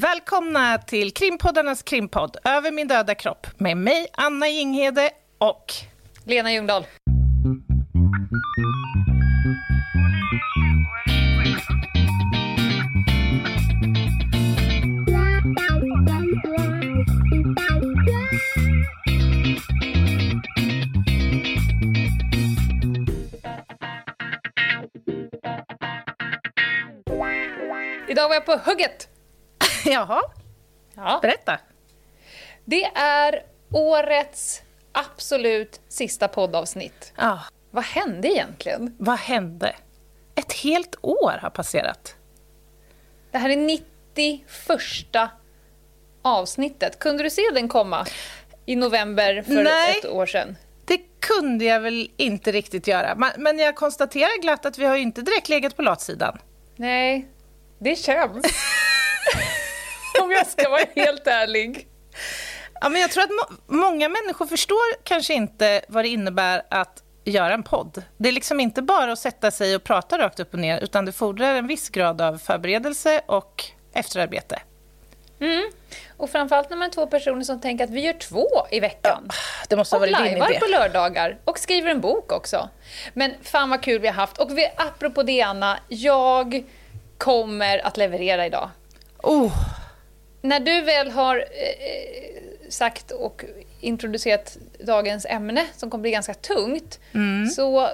Välkomna till krimpoddarnas krimpodd Över min döda kropp med mig, Anna Jinghede och Lena Ljungdahl. Idag var jag på hugget. Jaha, Ja. berätta. Det är årets absolut sista poddavsnitt. Ja, Vad hände egentligen? vad hände? Ett helt år har passerat. Det här är 91 avsnittet. Kunde du se den komma i november för Nej. ett år sedan? Det kunde jag väl inte riktigt göra. Men- jag konstaterar glatt att vi har inte direkt legat på latsidan. Nej, det känns. Om jag ska vara helt ärlig. Ja, men jag tror att må- många människor förstår kanske inte vad det innebär att göra en podd. Det är liksom inte bara att sätta sig och prata rakt upp och ner, utan det fordrar en viss grad av förberedelse och efterarbete. Mm. Och framförallt när man är två personer som tänker att vi gör två i veckan. Det måste ha Och varit din lajvar idé. på lördagar och skriver en bok också. Men fan vad kul vi har haft. Och vi, apropå det Anna, jag kommer att leverera idag. Oh, När du väl har eh, sagt och introducerat dagens ämne, som kommer bli ganska tungt, så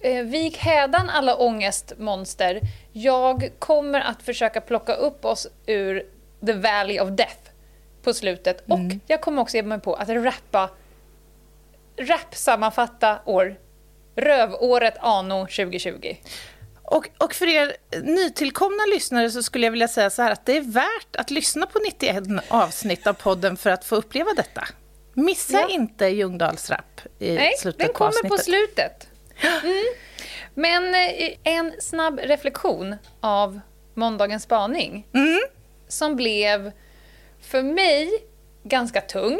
eh, vik hädan alla ångestmonster. Jag kommer att försöka plocka upp oss ur the valley of death på slutet. Och jag kommer också ge mig på att rappa, rap-sammanfatta år, rövåret anno 2020. Och, och för er nytillkomna lyssnare så skulle jag vilja säga så här att det är värt att lyssna på 91 avsnitt av podden för att få uppleva detta. Missa Ja. inte Ljungdahls rap i Nej, slutet den kommer avsnittet. på slutet. Mm. Men eh, en snabb reflektion av måndagens spaning. Mm. Som blev, för mig, ganska tung.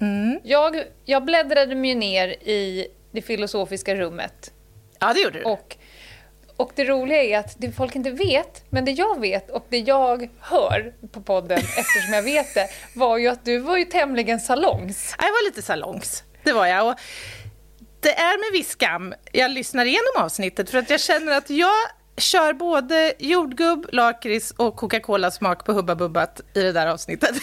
Mm. Jag, jag bläddrade mig ner i det filosofiska rummet. Ja, det gjorde du. Och, och det roliga är att det folk inte vet, men det jag vet och det jag hör på podden, eftersom jag vet det, var ju att du var ju tämligen salongs. Jag var lite salongs, det var jag. Och det är med viss skam jag lyssnar igenom avsnittet för att jag känner att jag kör både jordgubb, lakrits och Coca-Cola-smak på Hubba Bubbat i det där avsnittet.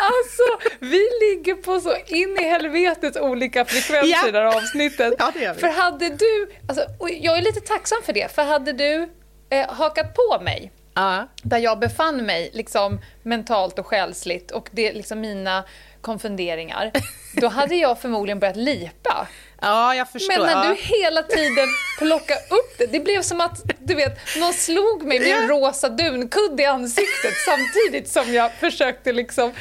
Alltså, vi ligger på så in i helvetet olika frekvenser Ja. i det här avsnittet. Ja, det gör vi. För hade du, alltså, jag är lite tacksam för det, för hade du eh, hakat på mig Ja. där jag befann mig liksom mentalt och själsligt och det liksom mina konfunderingar, då hade jag förmodligen börjat lipa. Ja, jag förstår. Men när ja. du hela tiden plockade upp det, det blev som att du vet, någon slog mig med en rosa dunkudde i ansiktet samtidigt som jag försökte liksom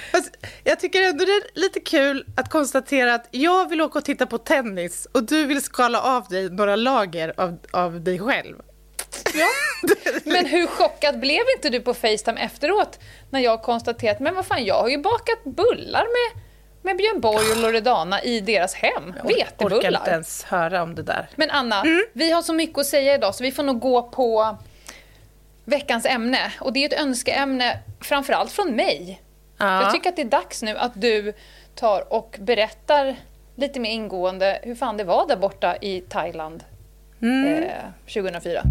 jag tycker ändå det är lite kul att konstatera att jag vill åka och titta på tennis och du vill skala av dig några lager av, av dig själv. Ja. Men hur chockad blev inte du på Facetime efteråt när jag konstaterat men vad fan, jag har ju bakat bullar med, med Björn Borg och Loredana i deras hem. Jag orkar inte Vetebullar. ens höra om det där. Men Anna, Mm. vi har så mycket att säga idag så vi får nog gå på veckans ämne. Och det är ett önskeämne framförallt från mig. Ja. Jag tycker att det är dags nu att du tar och berättar lite mer ingående hur fan det var där borta i Thailand Mm. eh, 2004.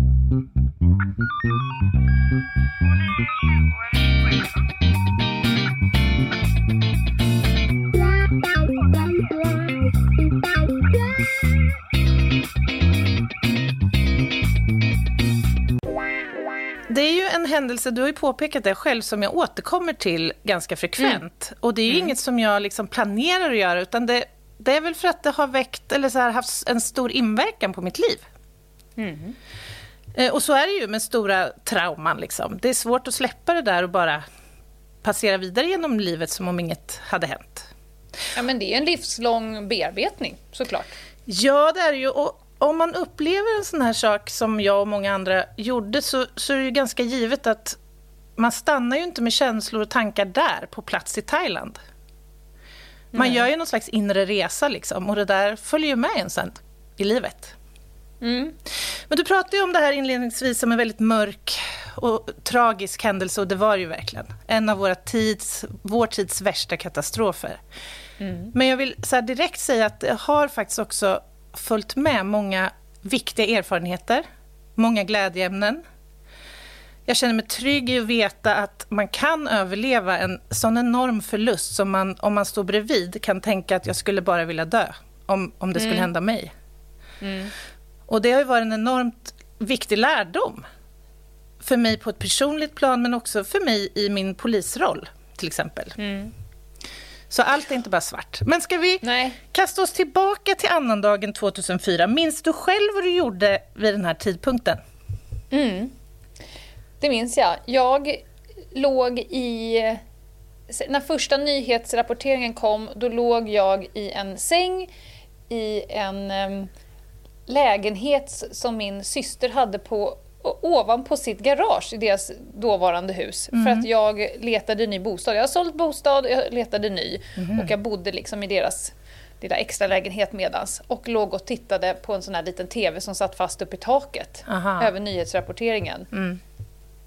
Händelse, du har ju påpekat det själv, som jag återkommer till ganska frekvent. Och det är ju inget som jag liksom planerar att göra, utan det, det är väl för att det har väckt, eller så här, haft en stor inverkan på mitt liv. Eh, Och så är det ju med stora trauman. Liksom. Det är svårt att släppa det där och bara passera vidare genom livet som om inget hade hänt. Ja, men det är en livslång bearbetning, såklart. Ja, det är det ju. Och om man upplever en sån här sak som jag och många andra gjorde så, så är det ju ganska givet att man stannar ju inte med känslor och tankar där, på plats i Thailand. Man gör ju någon slags inre resa liksom, och det där följer ju med en sen i livet. Mm. Men du pratade ju om det här inledningsvis som en väldigt mörk och tragisk händelse och det var ju verkligen en av våra tids, vår tids värsta katastrofer. Mm. Men jag vill så direkt säga att det har faktiskt också följt med många viktiga erfarenheter, många glädjeämnen. Jag känner mig trygg i att veta att man kan överleva en sån enorm förlust som man, om man står bredvid, kan tänka att jag skulle bara vilja dö om, om det skulle mm. hända mig. Mm. Och det har varit en enormt viktig lärdom för mig på ett personligt plan, men också för mig i min polisroll, till exempel. Mm. Så allt är inte bara svart. Men ska vi Nej. kasta oss tillbaka till annandagen 2004? Minns du själv vad du gjorde vid den här tidpunkten? Mm. Det minns jag. Jag låg i... När första nyhetsrapporteringen kom, då låg jag i en säng i en um, lägenhet som min syster hade på ovanpå sitt garage i deras dåvarande hus. Mm. För att jag letade ny bostad. Jag har sålt bostad, jag letade ny. Mm. Och jag bodde liksom i deras lilla extra lägenhet medans. Och låg och tittade på en sån här liten TV som satt fast upp i taket. Aha. Över nyhetsrapporteringen. Mm.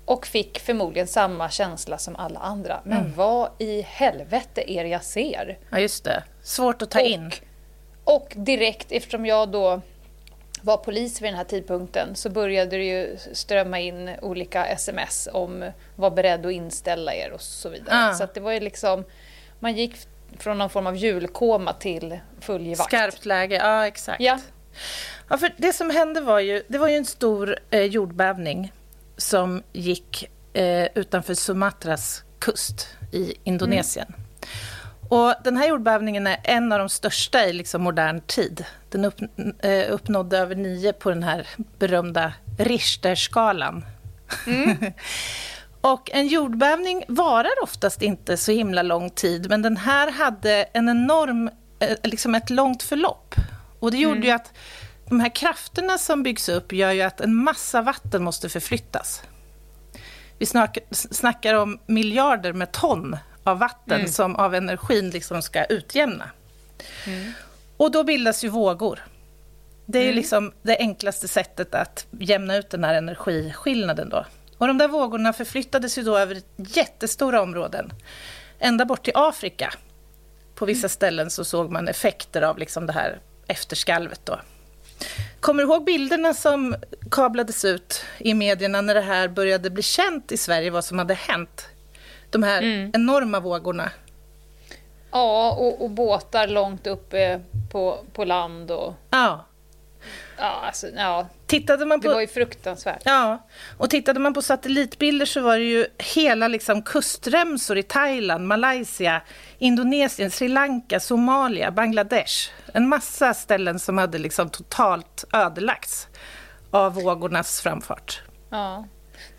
Och fick förmodligen samma känsla som alla andra. Men mm. vad i helvete är det jag ser? Ja, just det. Svårt att ta och, in. Och direkt, eftersom jag då var polis vid den här tidpunkten så började det ju strömma in olika sms om var beredd att inställa er och så vidare. Ah. Så det var ju liksom, man gick från någon form av julkoma till full vakt. Skarpt läge, ja exakt. Ja. ja. för det som hände var ju, det var ju en stor eh, jordbävning som gick eh, utanför Sumatras kust i Indonesien. Mm. Och den här jordbävningen är en av de största i liksom modern tid. Den upp, eh, uppnådde över nio på den här berömda Richterskalan. Mm. och en jordbävning varar oftast inte så himla lång tid, men den här hade en enorm, eh, liksom ett långt förlopp. Och det gjorde mm. ju att de här krafterna som byggs upp gör ju att en massa vatten måste förflyttas. Vi snackar om miljarder med ton av vatten mm. som av energin liksom ska utjämna. Mm. Och då bildas ju vågor. Det är mm. liksom det enklaste sättet att jämna ut den här energiskillnaden. Då. Och de där vågorna förflyttades ju då över jättestora områden. Ända bort till Afrika. På vissa mm. ställen så såg man effekter av liksom det här efterskalvet. Då. Kommer du ihåg bilderna som kablades ut i medierna när det här började bli känt i Sverige, vad som hade hänt? De här mm. enorma vågorna. Ja, och, och, båtar långt uppe på, på land. Och... Ja. Ja, alltså, ja. Tittade man på, det var ju fruktansvärt. Ja, och tittade man på satellitbilder så var det ju hela liksom kustremsor i Thailand, Malaysia, Indonesien, Sri Lanka, Somalia, Bangladesh. En massa ställen som hade liksom totalt ödelagts av vågornas framfart. Ja.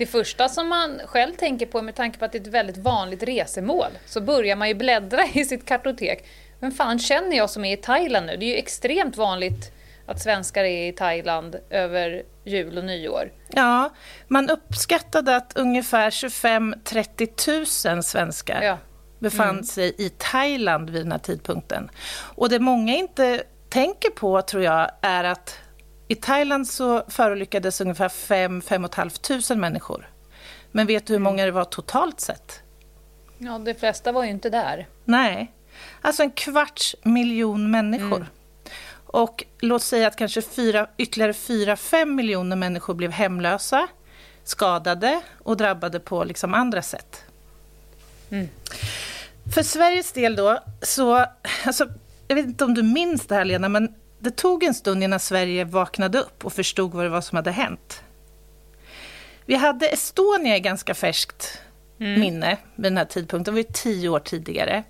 Det första som man själv tänker på med tanke på att det är ett väldigt vanligt resemål så börjar man ju bläddra i sitt kartotek. Men fan känner jag som är i Thailand nu? Det är ju extremt vanligt att svenskar är i Thailand över jul och nyår. Ja, man uppskattade att ungefär 25-30 000 svenskar ja. befann mm. sig i Thailand vid den här tidpunkten. Och det många inte tänker på, tror jag, är att i Thailand så förolyckades ungefär 5 500 människor. Men vet du hur många det var totalt sett? Ja, de flesta var ju inte där. Nej. Alltså en kvarts miljon människor. Mm. Och låt säga att kanske fyra, ytterligare 4-5 miljoner människor blev hemlösa, skadade och drabbade på liksom andra sätt. Mm. För Sveriges del då, så... Alltså, jag vet inte om du minns det här, Lena, men det tog en stund innan Sverige vaknade upp och förstod vad det var som hade hänt. Vi hade Estonia i ganska färskt mm. minne vid den här tidpunkten. Det var tio år tidigare.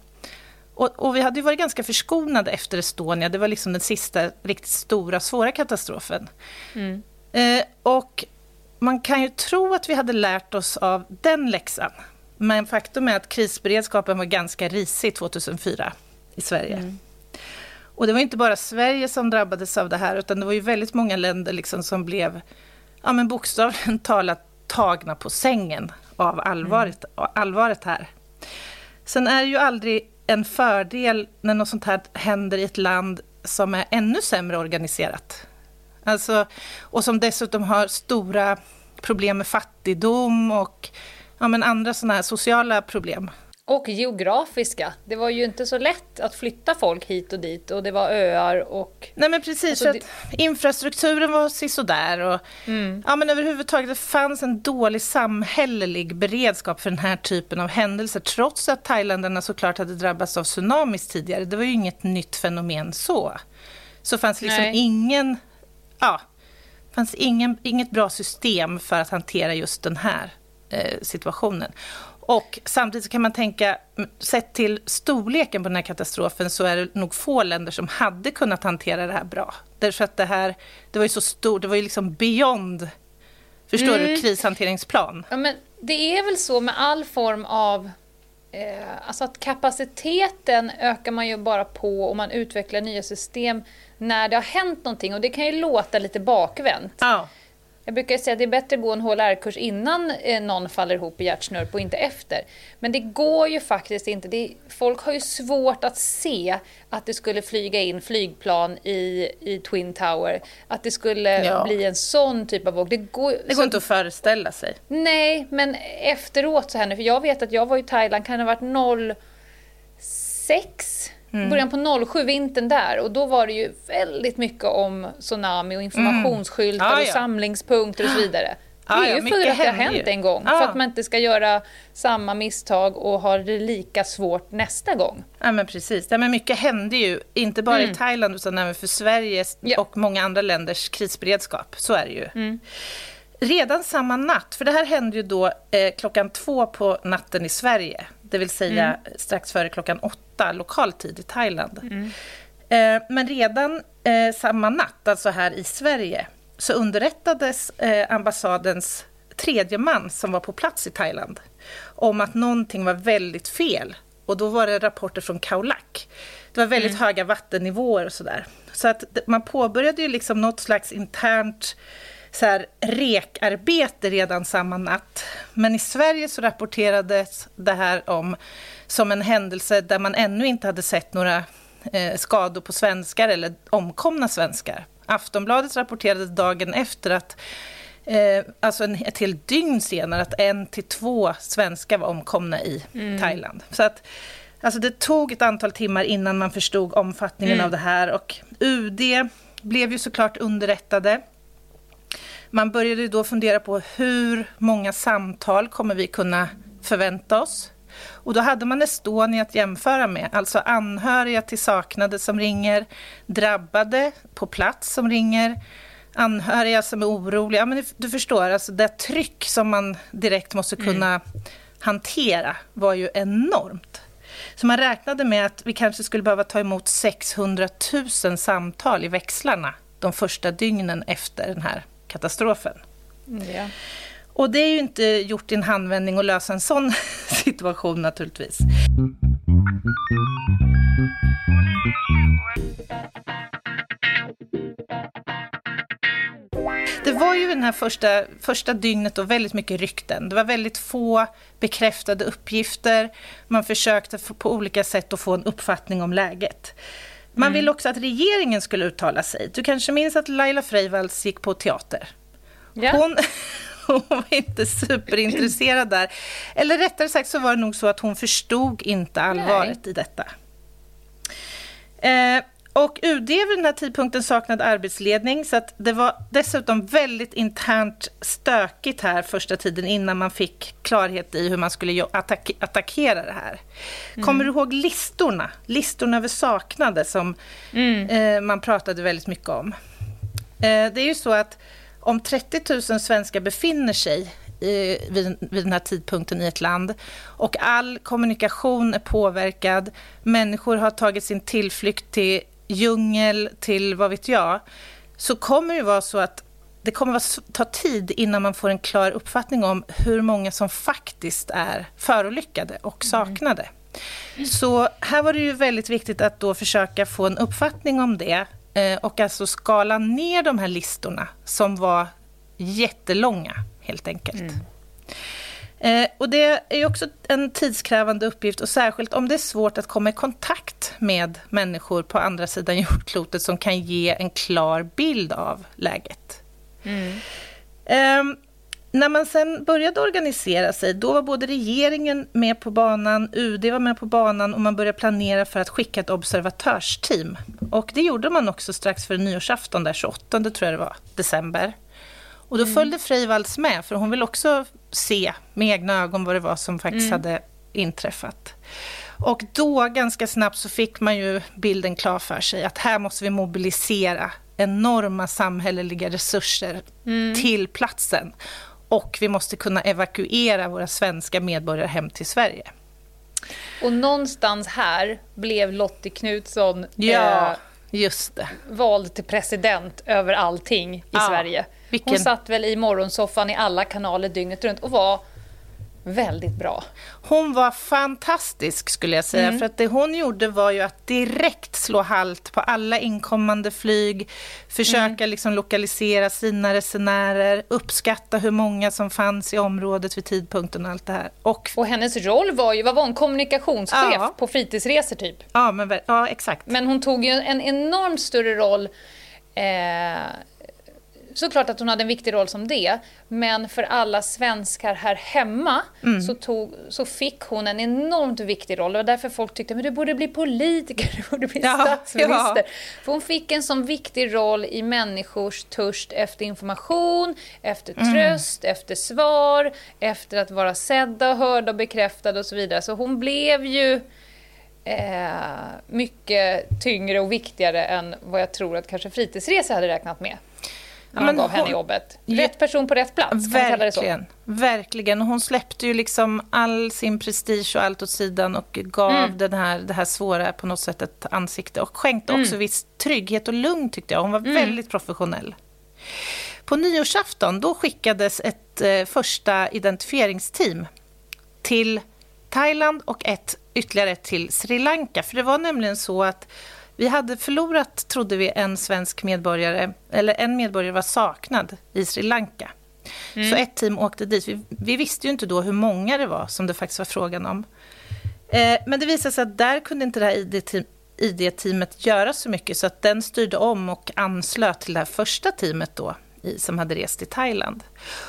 Och, och, vi hade varit ganska förskonade efter Estonia. Det var liksom den sista riktigt stora, svåra katastrofen. Mm. Eh, och man kan ju tro att vi hade lärt oss av den läxan. Men faktum är att krisberedskapen var ganska risig 2004 i Sverige. Mm. Och det var inte bara Sverige som drabbades av det här, utan det var ju väldigt många länder liksom som blev ja, men bokstavligen talat tagna på sängen av allvaret, mm. allvaret här. Sen är det ju aldrig en fördel när något sånt här händer i ett land som är ännu sämre organiserat. Alltså, och som dessutom har stora problem med fattigdom och ja, men andra sådana här sociala problem. Och geografiska. Det var ju inte så lätt att flytta folk hit och dit och det var öar och... Nej men precis, alltså, det... infrastrukturen var sisådär och mm. ja, men överhuvudtaget det fanns en dålig samhällelig beredskap för den här typen av händelser trots att thailändarna såklart hade drabbats av tsunamis tidigare. Det var ju inget nytt fenomen så. Så fanns liksom Nej. ingen... Ja, fanns ingen, inget bra system för att hantera just den här eh, situationen. Och samtidigt kan man tänka, sett till storleken på den här katastrofen så är det nog få länder som hade kunnat hantera det här bra. Därför att det här, det var ju så stort, det var ju liksom beyond, förstår mm. du, krishanteringsplan. Ja, men det är väl så med all form av eh, alltså att kapaciteten ökar man ju bara på om man utvecklar nya system när det har hänt någonting och det kan ju låta lite bakvänt. Ja. Jag brukar säga att det är bättre att gå en HLR-kurs innan eh, någon faller ihop i hjärtsnörp och inte efter. Men det går ju faktiskt inte. Det, folk har ju svårt att se att det skulle flyga in flygplan i, i Twin Tower. Att det skulle ja. bli en sån typ av våg. Det går, det går så, inte att föreställa sig. Nej, men efteråt så här nu, för jag vet att jag var i Thailand, kan det ha varit 06 Mm. Början på 07, vintern där. Och då var det ju väldigt mycket om tsunami och informationsskyltar mm. ah, ja. och samlingspunkter och så vidare. Det är ju för att det har hänt en gång. Ah. För att man inte ska göra samma misstag och ha det lika svårt nästa gång. Ja, men precis. Ja, men mycket hände ju, inte bara mm. i Thailand utan även för Sveriges ja. och många andra länders krisberedskap. Så är det ju. Mm. Redan samma natt, för det här hände ju då eh, klockan två på natten i Sverige det vill säga mm. strax före klockan åtta lokal tid i Thailand. Mm. Eh, men redan eh, samma natt, alltså här i Sverige, så underrättades eh, ambassadens tredje man som var på plats i Thailand om att någonting var väldigt fel. Och då var det rapporter från Kaulak. Det var väldigt mm. höga vattennivåer och sådär. Så att man påbörjade ju liksom något slags internt så här, rekarbete redan samma natt. Men i Sverige så rapporterades det här om som en händelse där man ännu inte hade sett några eh, skador på svenskar eller omkomna svenskar. Aftonbladet rapporterade dagen efter att eh, alltså en, ett helt dygn senare att en till två svenskar var omkomna i mm. Thailand. Så att Alltså det tog ett antal timmar innan man förstod omfattningen mm. av det här och UD blev ju såklart underrättade. Man började då fundera på hur många samtal kommer vi kunna förvänta oss? Och då hade man Estonia att jämföra med, alltså anhöriga till saknade som ringer, drabbade på plats som ringer, anhöriga som är oroliga. Men du förstår, alltså det tryck som man direkt måste mm. kunna mm. hantera var ju enormt. Så man räknade med att vi kanske skulle behöva ta emot 600 000 samtal i växlarna de första dygnen efter den här katastrofen. Ja. Och det är ju inte gjort i en handvändning att lösa en sån situation naturligtvis. Det var ju den här första, första dygnet då väldigt mycket rykten. Det var väldigt få bekräftade uppgifter. Man försökte på olika sätt att få en uppfattning om läget. Man mm. ville också att regeringen skulle uttala sig. Du kanske minns att Laila Freivalds gick på teater? Ja. Hon, hon var inte superintresserad där. Eller rättare sagt så var det nog så att hon förstod inte allvaret Nej. i detta. Eh, och UD vid den här tidpunkten saknade arbetsledning så att det var dessutom väldigt internt stökigt här första tiden innan man fick klarhet i hur man skulle attack attackera det här. Mm. Kommer du ihåg listorna? Listorna över saknade som mm. eh, man pratade väldigt mycket om. Eh, det är ju så att om 30 000 svenskar befinner sig i, vid, vid den här tidpunkten i ett land och all kommunikation är påverkad, människor har tagit sin tillflykt till djungel, till vad vet jag, så kommer det vara så att det kommer att ta tid innan man får en klar uppfattning om hur många som faktiskt är förolyckade och mm. saknade. Mm. Så här var det ju väldigt viktigt att då försöka få en uppfattning om det eh, och alltså skala ner de här listorna som var jättelånga, helt enkelt. Eh, och det är också en tidskrävande uppgift och särskilt om det är svårt att komma i kontakt med människor på andra sidan jordklotet som kan ge en klar bild av läget. Mm. Eh, när man sen började organisera sig, då var både regeringen med på banan, UD var med på banan och man började planera för att skicka ett observatörsteam. Och det gjorde man också strax före nyårsafton, där 28 tror jag det var, december. Och då mm. följde Freivalds med, för hon vill också se med egna ögon vad det var som faktiskt mm. hade inträffat. Och då, ganska snabbt, så fick man ju bilden klar för sig att här måste vi mobilisera enorma samhälleliga resurser mm. till platsen. Och vi måste kunna evakuera våra svenska medborgare hem till Sverige. Och någonstans här blev Lottie Knutsson ja, eh, just det. vald till president över allting i ja, Sverige. Vilken... Hon satt väl i morgonsoffan i alla kanaler dygnet runt och var väldigt bra. Hon var fantastisk skulle jag säga, mm. för att det hon gjorde var ju att direkt slå halt på alla inkommande flyg, försöka mm. liksom lokalisera sina resenärer, uppskatta hur många som fanns i området vid tidpunkten och allt det här. Och, och hennes roll var ju, vad var hon, kommunikationschef ja. på fritidsresor typ? Ja, men, ja, exakt. Men hon tog ju en enormt större roll eh, såklart att hon hade en viktig roll som det, men för alla svenskar här hemma mm. så, tog, så fick hon en enormt viktig roll. Och därför folk tyckte att du borde bli politiker, du borde bli ja, statsminister. Ja. För hon fick en sån viktig roll i människors törst efter information, efter mm. tröst, mm. efter svar, efter att vara sedda, hörda och bekräftade och så vidare. Så hon blev ju eh, mycket tyngre och viktigare än vad jag tror att kanske fritidsresor hade räknat med när man gav hon, henne jobbet. Rätt person på rätt plats, verkligen, Verkligen. Hon släppte ju liksom all sin prestige och allt åt sidan och gav mm. den här, det här svåra på något sätt ett ansikte och skänkte mm. också viss trygghet och lugn tyckte jag. Hon var mm. väldigt professionell. På nyårsafton då skickades ett eh, första identifieringsteam till Thailand och ett ytterligare ett till Sri Lanka. För det var nämligen så att vi hade förlorat, trodde vi, en svensk medborgare, eller en medborgare var saknad i Sri Lanka. Mm. Så ett team åkte dit. Vi, vi, visste ju inte då hur många det var som det faktiskt var frågan om. Eh, men det visade sig att där kunde inte det här ID-team, ID-teamet göra så mycket, så att den styrde om och anslöt till det här första teamet då, i, som hade rest till Thailand.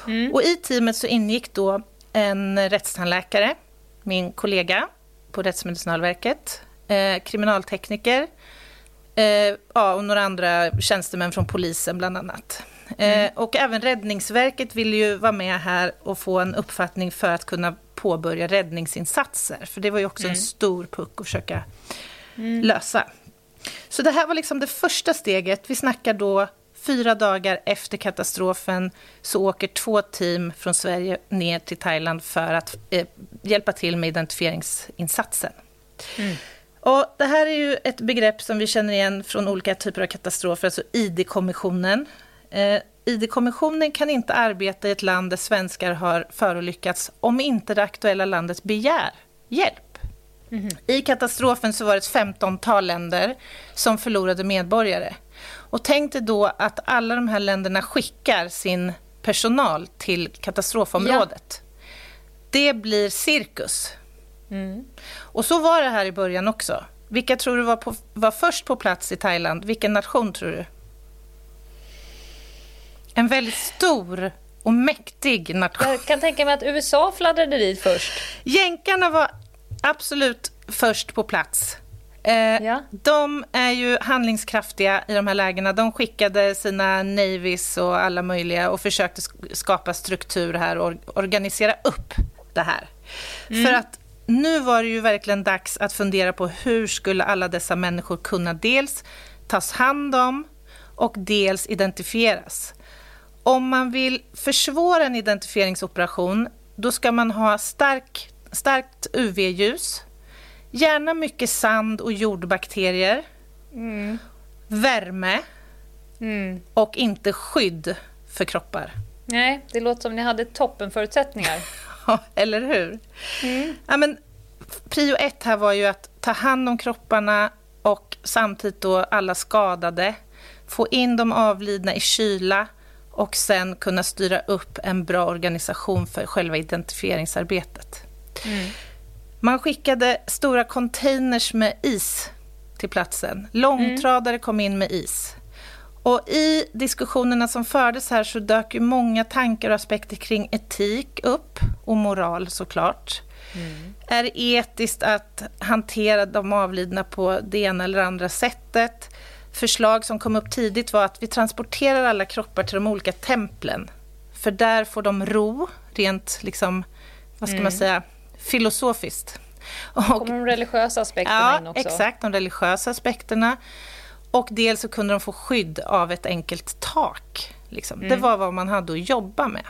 Mm. Och i teamet så ingick då en rättstandläkare, min kollega på Rättsmedicinalverket, eh, kriminaltekniker, ja, och några andra tjänstemän från polisen bland annat. Eh, mm. och även Räddningsverket ville ju vara med här och få en uppfattning för att kunna påbörja räddningsinsatser. För det var ju också mm. en stor puck att försöka mm. lösa. Så det här var liksom det första steget. Vi snackar då fyra dagar efter katastrofen så åker två team från Sverige ner till Thailand för att eh, hjälpa till med identifieringsinsatsen. Och det här är ju ett begrepp som vi känner igen från olika typer av katastrofer, alltså ID-kommissionen. Eh, ID-kommissionen kan inte arbeta i ett land där svenskar har förolyckats om inte det aktuella landet begär hjälp. Mm -hmm. I katastrofen så var det ett femtontal länder som förlorade medborgare. Och tänk dig då att alla de här länderna skickar sin personal till katastrofområdet. Ja. Det blir cirkus. Mm. Och så var det här i början också. Vilka tror du var, på, var först på plats i Thailand? Vilken nation tror du? En väldigt stor och mäktig nation. Jag kan tänka mig att USA fladdrade dit först. Jänkarna var absolut först på plats. Eh, ja. De är ju handlingskraftiga i de här lägena. De skickade sina navies och alla möjliga och försökte skapa struktur här och organisera upp det här. Mm. För att nu var det ju verkligen dags att fundera på hur skulle alla dessa människor kunna dels tas hand om och dels identifieras. Om man vill försvåra en identifieringsoperation då ska man ha stark, starkt UV-ljus, gärna mycket sand och jordbakterier, mm. värme mm. och inte skydd för kroppar. Nej, det låter som ni hade toppenförutsättningar. eller hur? Mm. Ja, men, prio ett här var ju att ta hand om kropparna och samtidigt då alla skadade. Få in de avlidna i kyla och sen kunna styra upp en bra organisation för själva identifieringsarbetet. Mm. Man skickade stora containers med is till platsen. Långtradare kom in med is. Och I diskussionerna som fördes här så dök ju många tankar och aspekter kring etik upp och moral såklart. Mm. Är det etiskt att hantera de avlidna på det ena eller andra sättet? Förslag som kom upp tidigt var att vi transporterar alla kroppar till de olika templen. För där får de ro, rent liksom, vad ska mm. man säga, filosofiskt. Och, kommer de religiösa aspekterna ja, in också? exakt, de religiösa aspekterna. Och dels så kunde de få skydd av ett enkelt tak. Liksom. Mm. Det var vad man hade att jobba med.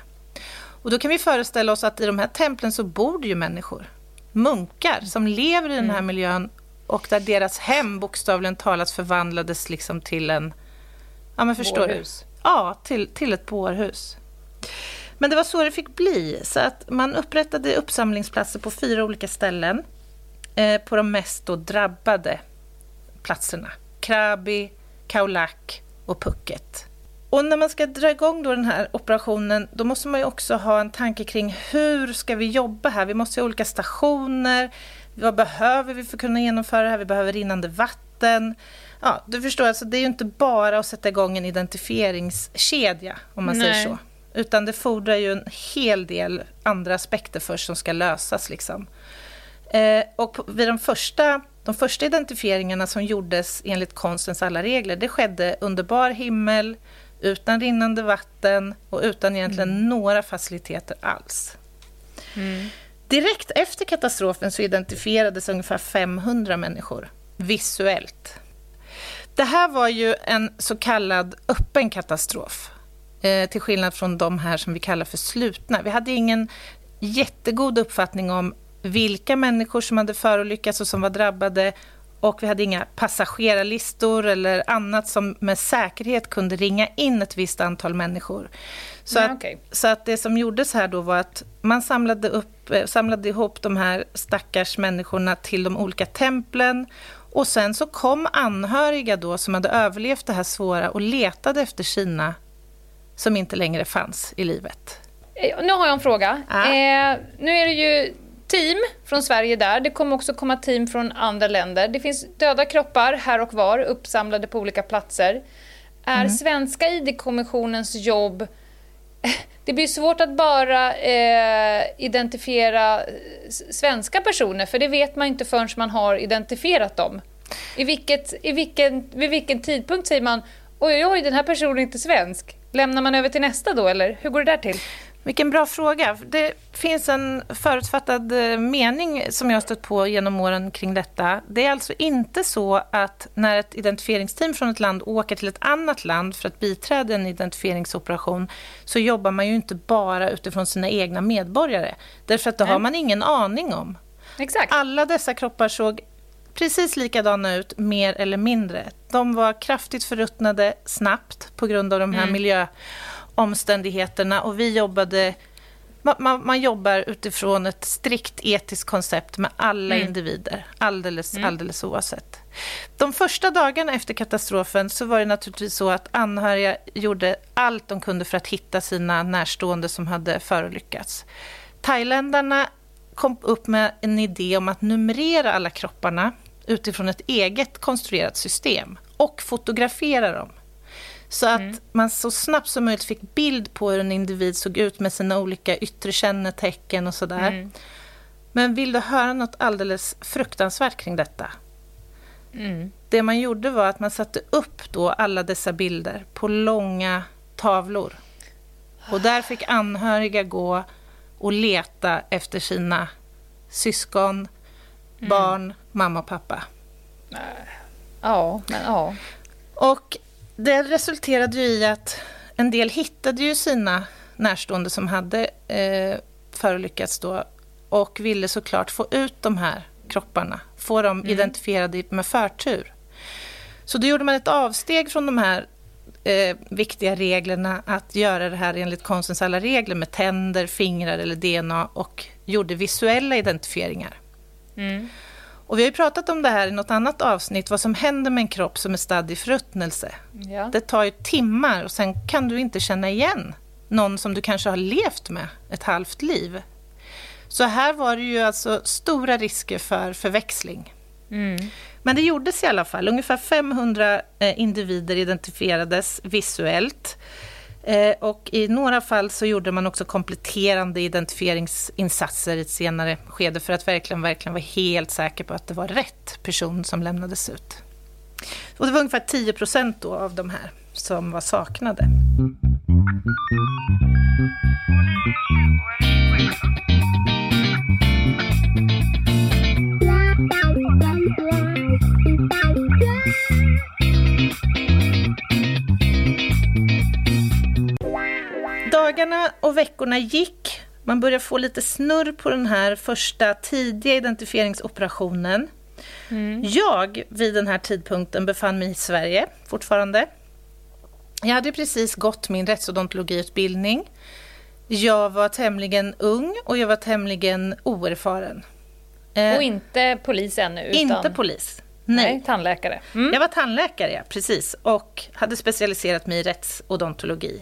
Och då kan vi föreställa oss att i de här templen så bor det ju människor. Munkar som lever i den här mm. miljön och där deras hem bokstavligen talat förvandlades liksom till en... Ja, men förstår bårhus. du? Ja, till, till ett bårhus. Men det var så det fick bli. Så att man upprättade uppsamlingsplatser på fyra olika ställen eh, på de mest drabbade platserna. Krabi, Kaulak och Phuket. Och när man ska dra igång då den här operationen, då måste man ju också ha en tanke kring hur ska vi jobba här? Vi måste ha olika stationer. Vad behöver vi för att kunna genomföra det här? Vi behöver rinnande vatten. Ja, du förstår, alltså, det är ju inte bara att sätta igång en identifieringskedja, om man Nej. säger så. Utan det fordrar ju en hel del andra aspekter först som ska lösas. Liksom. Eh, och vid de första, de första identifieringarna som gjordes enligt konstens alla regler, det skedde under bar himmel, utan rinnande vatten och utan egentligen mm. några faciliteter alls. Mm. Direkt efter katastrofen så identifierades ungefär 500 människor visuellt. Det här var ju en så kallad öppen katastrof. Eh, till skillnad från de här som vi kallar för slutna. Vi hade ingen jättegod uppfattning om vilka människor som hade förolyckats och som var drabbade och vi hade inga passagerarlistor eller annat som med säkerhet kunde ringa in ett visst antal människor. Så, Nej, att, okay. så att det som gjordes här då var att man samlade, upp, eh, samlade ihop de här stackars människorna till de olika templen och sen så kom anhöriga då som hade överlevt det här svåra och letade efter sina som inte längre fanns i livet. Eh, nu har jag en fråga. Ah. Eh, nu är det ju team från Sverige där. Det kommer också komma team från andra länder. Det finns döda kroppar här och var uppsamlade på olika platser. Är mm. svenska ID-kommissionens jobb... Det blir svårt att bara eh, identifiera svenska personer för det vet man inte förrän man har identifierat dem. I vilket, i vilken, vid vilken tidpunkt säger man oj, oj, den här personen är inte svensk? Lämnar man över till nästa då, eller hur går det där till? Vilken bra fråga. Det finns en förutfattad eh, mening som jag har stött på genom åren kring detta. Det är alltså inte så att när ett identifieringsteam från ett land åker till ett annat land för att biträda en identifieringsoperation så jobbar man ju inte bara utifrån sina egna medborgare. Därför att det har man ingen aning om. Exakt. Alla dessa kroppar såg precis likadana ut, mer eller mindre. De var kraftigt förruttnade snabbt på grund av de här mm. Miljöomständigheterna och vi jobbade man, man, jobbar utifrån ett strikt etiskt koncept med alla mm. individer, alldeles, mm. alldeles oavsett. De första dagarna efter katastrofen så var det naturligtvis så att anhöriga gjorde allt de kunde för att hitta sina närstående som hade förolyckats. Thailändarna kom upp med en idé om att numrera alla kropparna utifrån ett eget konstruerat system och fotografera dem. Så att mm. man så snabbt som möjligt fick bild på hur en individ såg ut med sina olika yttre kännetecken och sådär. Mm. Men vill du höra något alldeles fruktansvärt kring detta? Mm. Det man gjorde var att man satte upp då alla dessa bilder på långa tavlor. Och där fick anhöriga gå och leta efter sina syskon, mm. barn, mamma och pappa. Ja, men ja. Och det resulterade ju i att en del hittade ju sina närstående som hade eh, förolyckats då och ville såklart få ut de här kropparna, få dem mm. identifierade med förtur. Så då gjorde man ett avsteg från de här eh, viktiga reglerna att göra det här enligt konstens alla regler med tänder, fingrar eller DNA och gjorde visuella identifieringar. Mm. Och vi har ju pratat om det här i något annat avsnitt, vad som händer med en kropp som är stadd i förruttnelse. Ja. Det tar ju timmar och sen kan du inte känna igen någon som du kanske har levt med ett halvt liv. Så här var det ju alltså stora risker för förväxling. Mm. Men det gjordes i alla fall. Ungefär 500 eh, individer identifierades visuellt. Eh, och I några fall så gjorde man också kompletterande identifieringsinsatser i ett senare skede för att verkligen, verkligen vara helt säker på att det var rätt person som lämnades ut. Och det var ungefär 10 procent av de här som var saknade. Dagarna och veckorna gick. Man började få lite snurr på den här första tidiga identifieringsoperationen. Mm. Jag, vid den här tidpunkten, befann mig i Sverige fortfarande. Jag hade precis gått min rättsodontologiutbildning. Jag var tämligen ung och jag var tämligen oerfaren. Eh, och inte polis ännu? Utan... Inte polis. Nej, Nej tandläkare. Mm. Jag var tandläkare, ja, precis. Och hade specialiserat mig i rättsodontologi.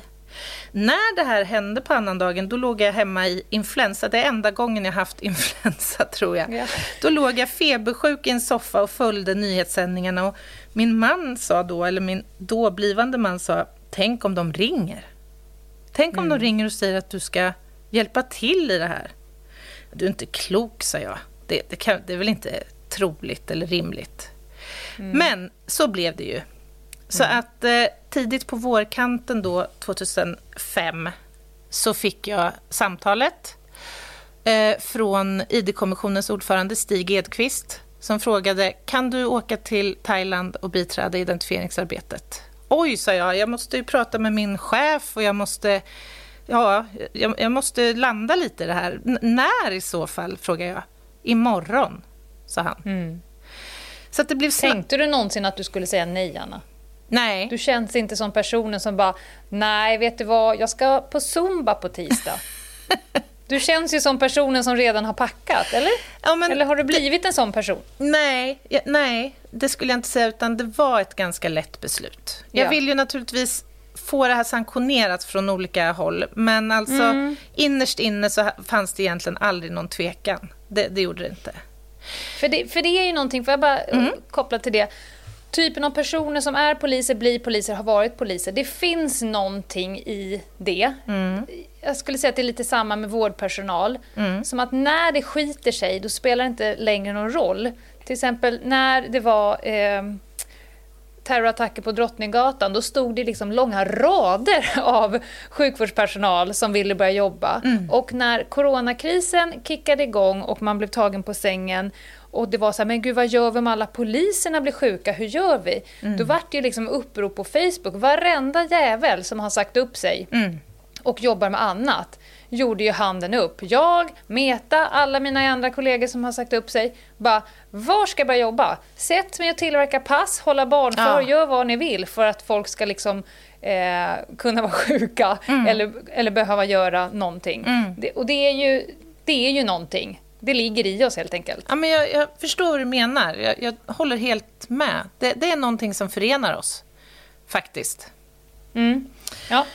När det här hände på annandagen, då låg jag hemma i influensa. Det är enda gången jag haft influensa, tror jag. Ja. Då låg jag febersjuk i en soffa och följde nyhetssändningarna. Och min man sa då, eller min då blivande man sa, tänk om de ringer. Tänk om mm. de ringer och säger att du ska hjälpa till i det här. Du är inte klok, sa jag. Det, det, kan, det är väl inte troligt eller rimligt. Mm. Men så blev det ju. Så mm. att eh, tidigt på vårkanten då, 2005, så fick jag samtalet eh, från ID-kommissionens ordförande Stig Edqvist som frågade kan du åka till Thailand och biträda identifieringsarbetet. Oj, sa jag, jag måste ju prata med min chef och jag måste, ja, jag, jag måste landa lite i det här. N när i så fall, frågade jag. Imorgon, sa han. Mm. Så det blev Tänkte du någonsin att du skulle säga nej, Anna? Nej. Du känns inte som personen som bara, nej, vet du vad, jag ska på Zumba på tisdag. Du känns ju som personen som redan har packat, eller? Ja, men eller har du blivit en sån person? Nej, ja, nej, det skulle jag inte säga, utan det var ett ganska lätt beslut. Jag ja. vill ju naturligtvis få det här sanktionerat från olika håll, men alltså mm. innerst inne så fanns det egentligen aldrig någon tvekan. Det, det gjorde det inte. För det, för det är ju någonting, får jag bara mm. koppla till det typen av personer som är poliser, blir poliser, har varit poliser. Det finns någonting i det. Mm. Jag skulle säga att det är lite samma med vårdpersonal. Mm. Som att när det skiter sig, då spelar det inte längre någon roll. Till exempel när det var eh, terrorattacker på Drottninggatan, då stod det liksom långa rader av sjukvårdspersonal som ville börja jobba. Mm. Och när coronakrisen kickade igång och man blev tagen på sängen och det var så här, men gud vad gör vi om alla poliserna blir sjuka, hur gör vi? Mm. Då vart det ju liksom upprop på Facebook, varenda jävel som har sagt upp sig mm. och jobbar med annat gjorde ju handen upp. Jag, Meta, alla mina andra kollegor som har sagt upp sig, bara var ska jag börja jobba? Sätt mig och tillverka pass, hålla barnför, ja. gör vad ni vill för att folk ska liksom eh, kunna vara sjuka mm. eller, eller behöva göra någonting. Mm. Det, och det är, ju, det är ju någonting. Det ligger i oss helt enkelt. Ja, men jag, jag förstår vad du menar. Jag, jag håller helt med. Det, det, är någonting som förenar oss, faktiskt. Mm. Ja.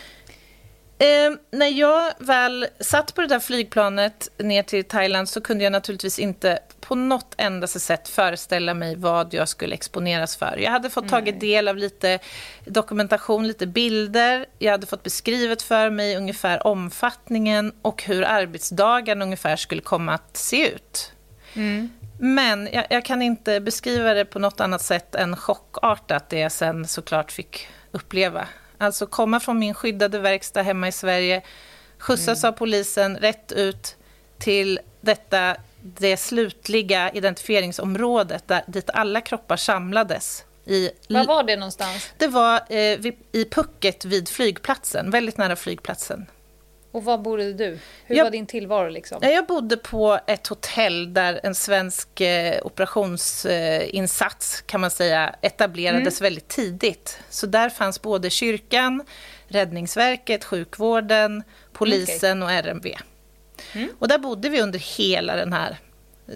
Eh, när jag väl satt på det där flygplanet ner till Thailand så kunde jag naturligtvis inte på något enda sätt föreställa mig vad jag skulle exponeras för. Jag hade fått tagit del av lite dokumentation, lite bilder. Jag hade fått beskrivet för mig ungefär omfattningen och hur arbetsdagen ungefär skulle komma att se ut. Mm. Men jag, jag, kan inte beskriva det på något annat sätt än chockartat, det jag sen såklart fick uppleva. Alltså komma från min skyddade verkstad hemma i Sverige, skjutsas mm. av polisen rätt ut till detta det slutliga identifieringsområdet där, dit alla kroppar samlades. I, Var var det någonstans? Det var eh, vid, i Pucket vid flygplatsen, väldigt nära flygplatsen. Och var bodde du? Hur jag, var din tillvaro? Liksom? Jag bodde på ett hotell där en svensk eh, operationsinsats kan man säga, etablerades mm. väldigt tidigt. Så där fanns både kyrkan, Räddningsverket, sjukvården, polisen okay. och RMV. Mm. Och där bodde vi under hela, den här,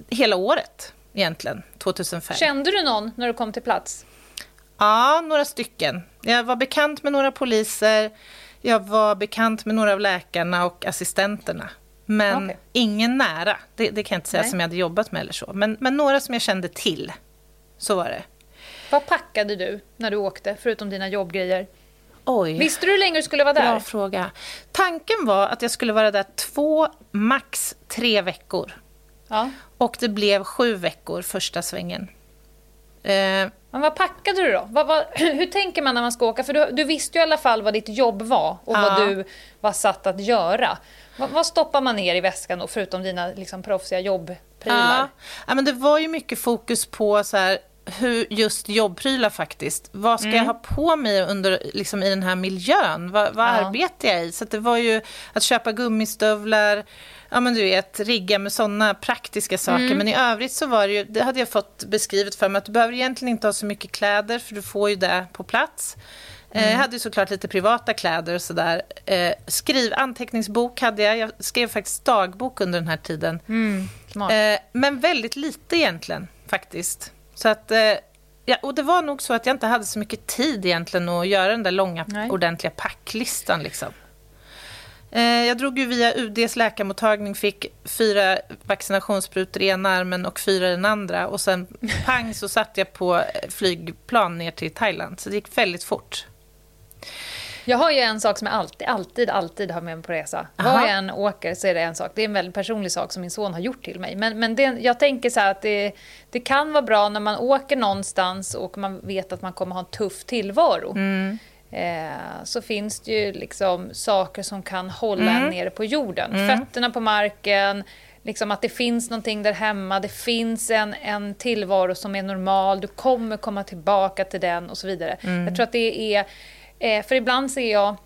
hela året. egentligen, 2005. Kände du någon när du kom till plats? Ja, några stycken. Jag var bekant med några poliser, jag var bekant med några av läkarna och assistenterna. Men okay. ingen nära, det, det, kan jag inte säga Nej. som jag hade jobbat med eller så. Men, men några som jag kände till, så var det. Vad packade du när du åkte, förutom dina jobbgrejer? Oj. Visste du hur länge du skulle vara där? Bra fråga. Tanken var att jag skulle vara där två, max tre veckor. Ja. Och det blev sju veckor första svängen. Eh, Men vad packade du då? Vad, vad, hur tänker man när man ska åka? För du, du, visste ju i alla fall vad ditt jobb var och ja. vad du var satt att göra. Vad, vad, stoppar man ner i väskan då, förutom dina liksom, proffsiga jobbprylar? Ja. ja, men det var ju mycket fokus på så här, hur just jobbprylar faktiskt. Vad ska mm. jag ha på mig under, liksom, i den här miljön? Vad, vad ja. arbetar jag i? Så det var ju att köpa gummistövlar, ja men du vet, rigga med sådana praktiska saker. Mm. Men i övrigt så var det ju, det hade jag fått beskrivet för mig, att du behöver egentligen inte ha så mycket kläder, för du får ju det på plats. Eh, mm. Jag hade såklart lite privata kläder och sådär. Eh, skriv, anteckningsbok hade jag. Jag skrev faktiskt dagbok under den här tiden. Mm. Eh, men väldigt lite egentligen, faktiskt. Så att, ja, och det var nog så att jag inte hade så mycket tid egentligen att göra den där långa, Nej. ordentliga packlistan. Liksom. Jag drog ju via UDs läkarmottagning, fick fyra vaccinationssprutor i ena armen och fyra i den andra. Och sen pang så satt jag på flygplan ner till Thailand. Så det gick väldigt fort. Jag har ju en sak som jag alltid, alltid, alltid har med mig på resa. Aha. Var jag än åker så är det en sak. Det är en väldigt personlig sak som min son har gjort till mig. Men, men det, jag tänker så att det, det kan vara bra när man åker någonstans och man vet att man kommer ha en tuff tillvaro. Mm. Eh, så finns det ju liksom saker som kan hålla mm. en nere på jorden. Mm. Fötterna på marken, liksom att det finns någonting där hemma, det finns en, en tillvaro som är normal, du kommer komma tillbaka till den och så vidare. Mm. Jag tror att det är Eh, för ibland ser jag,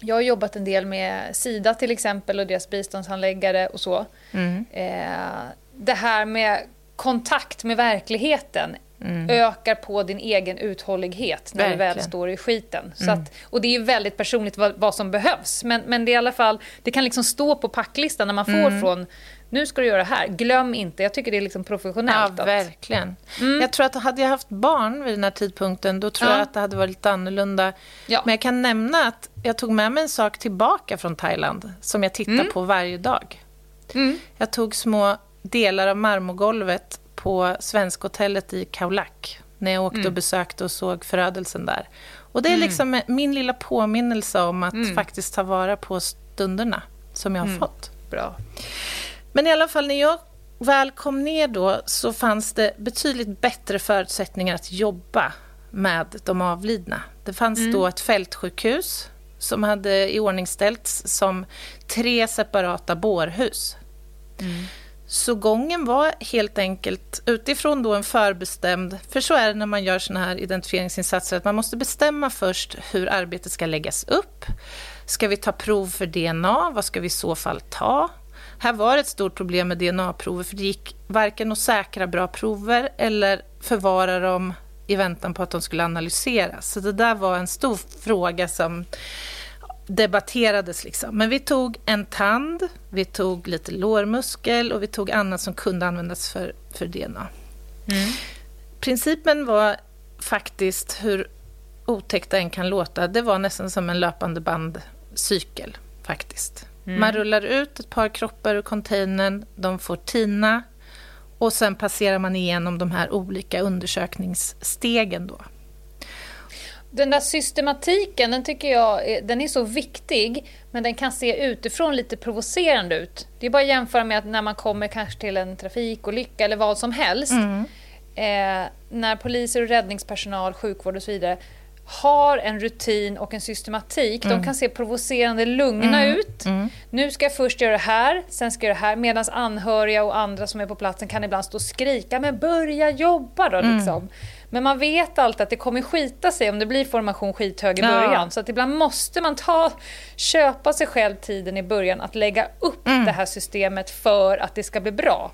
jag har jobbat en del med Sida till exempel och deras biståndshandläggare och så. Mm. Eh, det här med kontakt med verkligheten Mm. ökar på din egen uthållighet när Verkligen. du väl står i skiten. Så mm. att, och det är ju väldigt personligt vad, vad, som behövs. Men, men det, är i alla fall, det kan liksom stå på packlistan när man får mm. från nu ska du göra det här. Glöm inte. Jag tycker det är liksom professionellt. Ja, verkligen. Mm. Jag tror att hade jag haft barn vid den här tidpunkten, då tror ja. jag att det hade varit lite annorlunda. Ja. Men jag kan nämna att jag tog med mig en sak tillbaka från Thailand, som jag tittar mm. på varje dag. Mm. Jag tog små delar av marmorgolvet på Svenskhotellet i Kaulak, när jag åkte och mm. besökte och såg förödelsen där. Och det är mm. liksom min lilla påminnelse om att mm. faktiskt ta vara på stunderna som jag har fått. Bra. Men i alla fall, när jag väl kom ner då så fanns det betydligt bättre förutsättningar att jobba med de avlidna. Det fanns mm. då ett fältsjukhus som hade iordningställts som tre separata bårhus. Mm. Så gången var helt enkelt utifrån då en förbestämd... För så är det när man gör såna här identifieringsinsatser, att man måste bestämma först hur arbetet ska läggas upp. Ska vi ta prov för DNA? Vad ska vi i så fall ta? Här var det ett stort problem med DNA-prover för det gick varken att säkra bra prover eller förvara dem i väntan på att de skulle analyseras. Så det där var en stor fråga som debatterades. Liksom. Men vi tog en tand, vi tog lite lårmuskel och vi tog annat som kunde användas för, för DNA. Mm. Principen var faktiskt, hur otäckt det än kan låta, det var nästan som en löpande bandcykel faktiskt. Mm. Man rullar ut ett par kroppar ur containern, de får tina och sen passerar man igenom de här olika undersökningsstegen. Då. Den där systematiken, den tycker jag är, den är så viktig, men den kan se utifrån lite provocerande ut. Det är bara att jämföra med att när man kommer kanske till en trafikolycka eller vad som helst. Mm. Eh, när poliser och räddningspersonal, sjukvård och så vidare har en rutin och en systematik. Mm. De kan se provocerande lugna mm. ut. Mm. Nu ska jag först göra det här, sen ska jag göra det här. Medan anhöriga och andra som är på platsen kan ibland stå och skrika “men börja jobba då” mm. liksom. Men man vet alltid att det kommer skita sig om det blir formation skithög i början. Ja. Så att ibland måste man ta, köpa sig själv tiden i början att lägga upp mm. det här systemet för att det ska bli bra.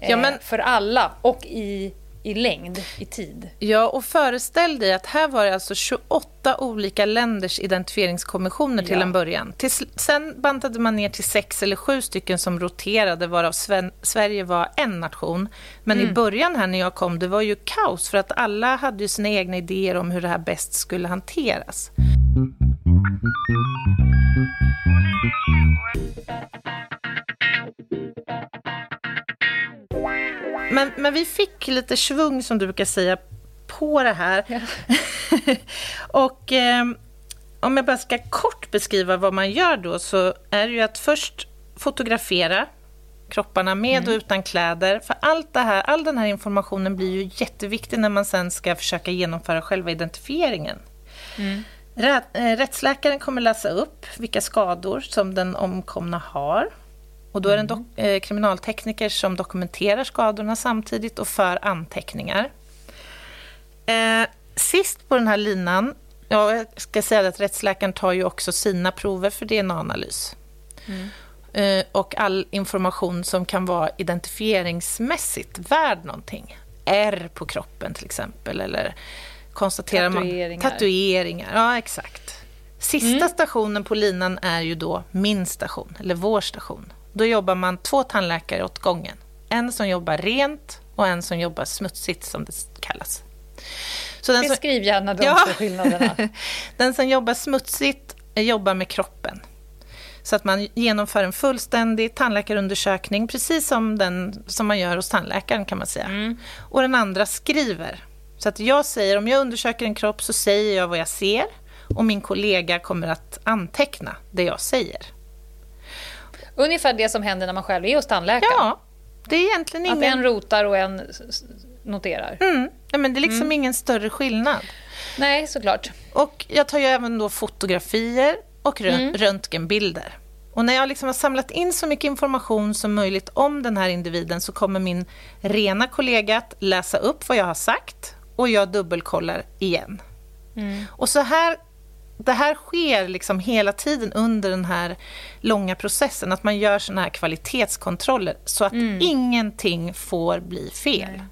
Ja, men... eh, för alla och i i längd, i tid. Ja, och föreställ dig att här var det alltså 28 olika länders identifieringskommissioner till Ja. en början. Till, sen bantade man ner till sex eller sju stycken som roterade, varav Sven, Sverige var en nation. Men i början här när jag kom, det var ju kaos, för att alla hade ju sina egna idéer om hur det här bäst skulle hanteras. Men, men vi fick lite svung, som du brukar säga, på det här. Ja. och eh, om jag bara ska kort beskriva vad man gör då, så är det ju att först fotografera kropparna med och utan kläder. För allt det här, all den här informationen blir ju jätteviktig när man sen ska försöka genomföra själva identifieringen. Rä- eh, Rättsläkaren kommer läsa upp vilka skador som den omkomna har. Och då är det en dok- eh, kriminaltekniker som dokumenterar skadorna samtidigt och för anteckningar. Eh, sist på den här linan, ja, jag ska säga att rättsläkaren tar ju också sina prover för DNA-analys. Eh, och all information som kan vara identifieringsmässigt värd någonting. R på kroppen till exempel, eller konstaterar Tatueringar. man... Tatueringar. Ja, exakt. Sista stationen på linan är ju då min station, eller vår station. Då jobbar man två tandläkare åt gången. En som jobbar rent och en som jobbar smutsigt, som det kallas. Så den som, Beskriv gärna de Ja. två skillnaderna. den som jobbar smutsigt eh, jobbar med kroppen. Så att man genomför en fullständig tandläkarundersökning, precis som den som man gör hos tandläkaren kan man säga. Och den andra skriver. Så att jag säger, om jag undersöker en kropp så säger jag vad jag ser och min kollega kommer att anteckna det jag säger. Ungefär det som händer när man själv är hos tandläkaren. Ja, det är egentligen Att ingen... en rotar och en noterar. Mm, ja, men det är liksom ingen större skillnad. Nej, såklart. Och jag tar ju även då fotografier och rö- Mm. röntgenbilder. Och när jag liksom har samlat in så mycket information som möjligt om den här individen så kommer min rena kollega att läsa upp vad jag har sagt och jag dubbelkollar igen. Mm. Och så här, det här sker liksom hela tiden under den här långa processen, att man gör såna här kvalitetskontroller så att ingenting får bli fel. Nej.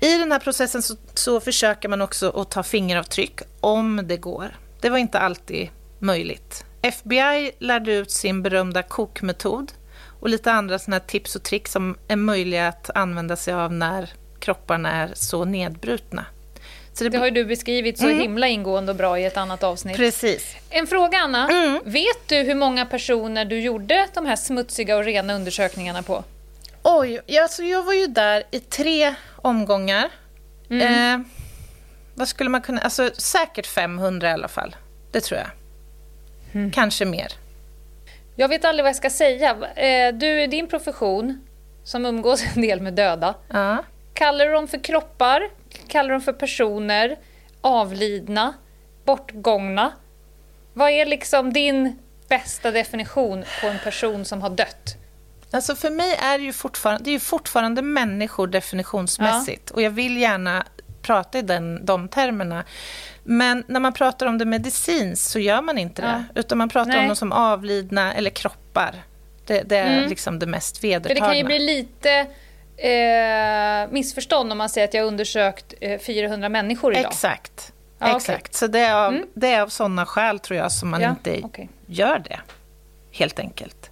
I den här processen så, så försöker man också att ta fingeravtryck om det går. Det var inte alltid möjligt. FBI lärde ut sin berömda kokmetod och lite andra såna tips och tricks som är möjliga att använda sig av när kropparna är så nedbrutna. Så det, Det har ju du beskrivit så himla ingående och bra i ett annat avsnitt. Precis. En fråga, Anna. Mm. Vet du hur många personer du gjorde de här smutsiga och rena undersökningarna på? Oj, alltså jag var ju där i tre omgångar. Eh, vad skulle man kunna... Alltså säkert 500 i alla fall. Det tror jag. Kanske mer. Jag vet aldrig vad jag ska säga. Eh, Du, din profession, som umgås en del med döda, Ja. kallar du dem för kroppar? Kallar dem för personer? Avlidna? Bortgångna? Vad är liksom din bästa definition på en person som har dött? Alltså för mig är det ju fortfarande, det är ju fortfarande människor definitionsmässigt. Och jag vill gärna prata i den, de termerna. Men när man pratar om det medicinskt så gör man inte det. Utan man pratar Nej. om dem som avlidna eller kroppar. Det, det är liksom det mest För det vedertagna. kan ju bli lite eh, missförstånd om man säger att jag har undersökt eh, 400 människor idag. Exakt. Okej. Exakt. Så det är av, det är av sådana skäl, tror jag, som man Ja, inte okej. gör det. Helt enkelt.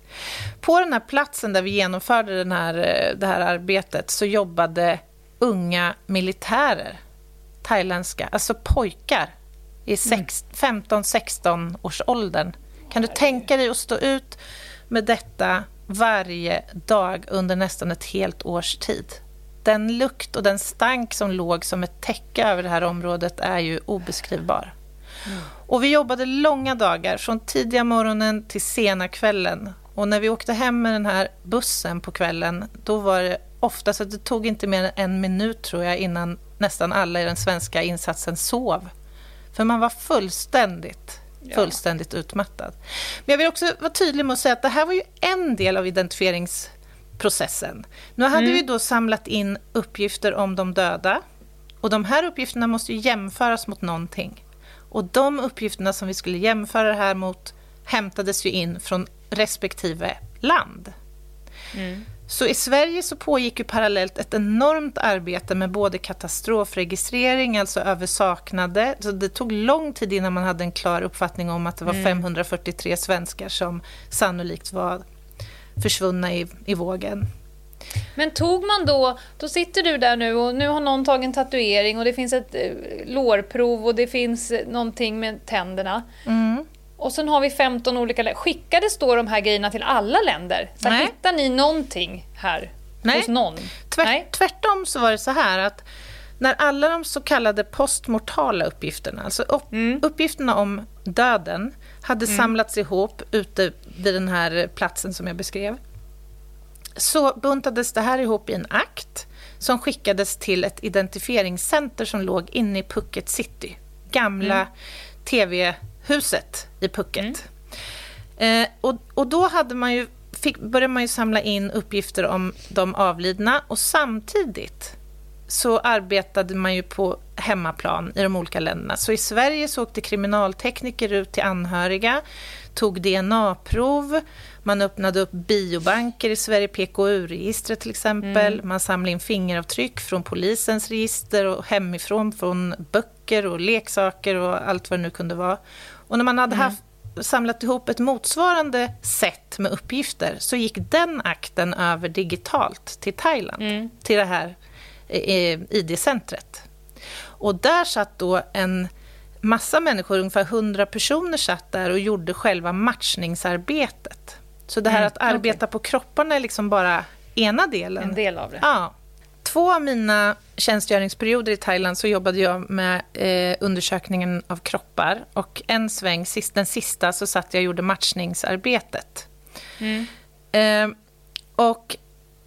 På den här platsen där vi genomförde den här, eh, det här arbetet så jobbade unga militärer, thailändska, alltså pojkar i sex- 15-16 års åldern. Kan du tänka dig att stå ut med detta varje dag under nästan ett helt års tid? Den lukt och den stank som låg som ett täcke över det här området är ju obeskrivbar. Och vi jobbade långa dagar, från tidiga morgonen till sena kvällen. Och när vi åkte hem med den här bussen på kvällen, då var det ofta så att det tog inte mer än en minut tror jag innan nästan alla i den svenska insatsen sov. För man var fullständigt, fullständigt utmattad. Men jag vill också vara tydlig med att säga att det här var ju en del av identifieringsprocessen. Nu hade vi då samlat in uppgifter om de döda. Och de här uppgifterna måste ju jämföras mot någonting. Och de uppgifterna som vi skulle jämföra det här mot hämtades ju in från respektive land. Så i Sverige så pågick ju parallellt ett enormt arbete med både katastrofregistrering, alltså över saknade. Så det tog lång tid innan man hade en klar uppfattning om att det var mm. 543 svenskar som sannolikt var försvunna i, i vågen. Men tog man då, då sitter du där nu och nu har någon tagit en tatuering och det finns ett eh, lårprov och det finns någonting med tänderna. Mm. Och sen har vi 15 olika länder. Skickades då de här grejerna till alla länder? Så Nej. hittar ni någonting här Nej. hos någon? Tvärt, Nej. Tvärtom så var det så här att när alla de så kallade postmortala uppgifterna, alltså upp, mm. uppgifterna om döden, hade mm. samlats ihop ute vid den här platsen som jag beskrev, så buntades det här ihop i en akt som skickades till ett identifieringscenter som låg inne i Phuket City, gamla mm. Tv-huset i Phuket. Mm. Eh, och, och då hade man ju, fick, började man ju samla in uppgifter om de avlidna och samtidigt så arbetade man ju på hemmaplan i de olika länderna. Så i Sverige så åkte kriminaltekniker ut till anhöriga, tog DNA-prov, man öppnade upp biobanker i Sverige, PKU-registret till exempel. Mm. Man samlade in fingeravtryck från polisens register och hemifrån från böcker och leksaker och allt vad det nu kunde vara. Och när man hade mm. haft, samlat ihop ett motsvarande sätt med uppgifter så gick den akten över digitalt till Thailand, mm. till det här eh, ID-centret. Och där satt då en massa människor, ungefär 100 personer satt där och gjorde själva matchningsarbetet. Så det här mm, att arbeta okay. på kropparna är liksom bara ena delen. En del av det. Ja. Två av mina tjänstgöringsperioder i Thailand så jobbade jag med eh, undersökningen av kroppar. Och en sväng, sist, den sista, så satt jag och gjorde matchningsarbetet. Mm. Eh, och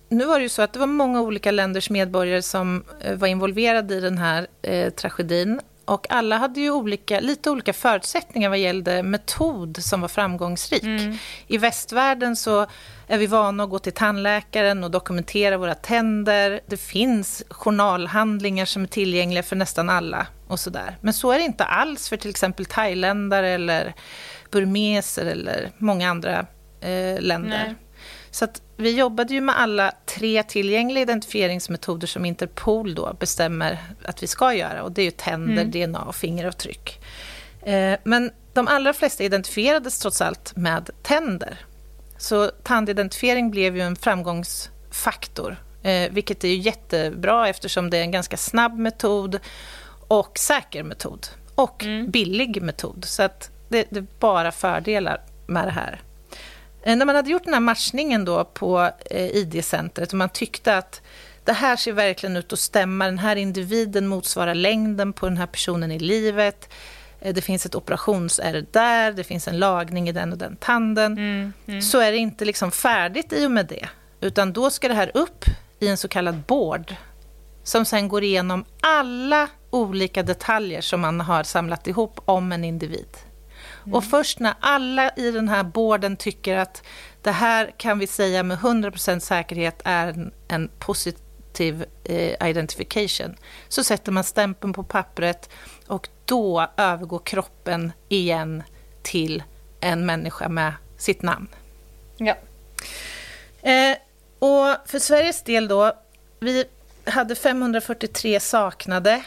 nu var det ju så att det var många olika länders medborgare som eh, var involverade i den här eh, tragedin. Och alla hade ju olika, lite olika förutsättningar vad gällde metod som var framgångsrik. Mm. I västvärlden så är vi vana att gå till tandläkaren och dokumentera våra tänder. Det finns journalhandlingar som är tillgängliga för nästan alla. och så där. Men så är det inte alls för till exempel thailändare eller burmeser eller många andra eh, länder. Nej. Så att vi jobbade ju med alla tre tillgängliga identifieringsmetoder som Interpol då bestämmer att vi ska göra. Och Det är ju tänder, mm. DNA och fingeravtryck. Eh, men de allra flesta identifierades trots allt med tänder. Så tandidentifiering blev ju en framgångsfaktor. Eh, vilket är ju jättebra eftersom det är en ganska snabb metod och säker metod. Och mm. billig metod. Så att det, det är bara fördelar med det här. Eh, när man hade gjort den här matchningen då på eh, ID-centret och man tyckte att det här ser verkligen ut att stämma, den här individen motsvarar längden på den här personen i livet. Eh, det finns ett operationsärr där, det finns en lagning i den och den tanden. Mm, mm. Så är det inte liksom färdigt i och med det. Utan då ska det här upp i en så kallad board som sen går igenom alla olika detaljer som man har samlat ihop om en individ. Mm. Och först när alla i den här borden tycker att det här kan vi säga med 100% säkerhet är en, en positiv eh, identification, så sätter man stämpeln på pappret och då övergår kroppen igen till en människa med sitt namn. Ja. Eh, och för Sveriges del då, vi hade 543 saknade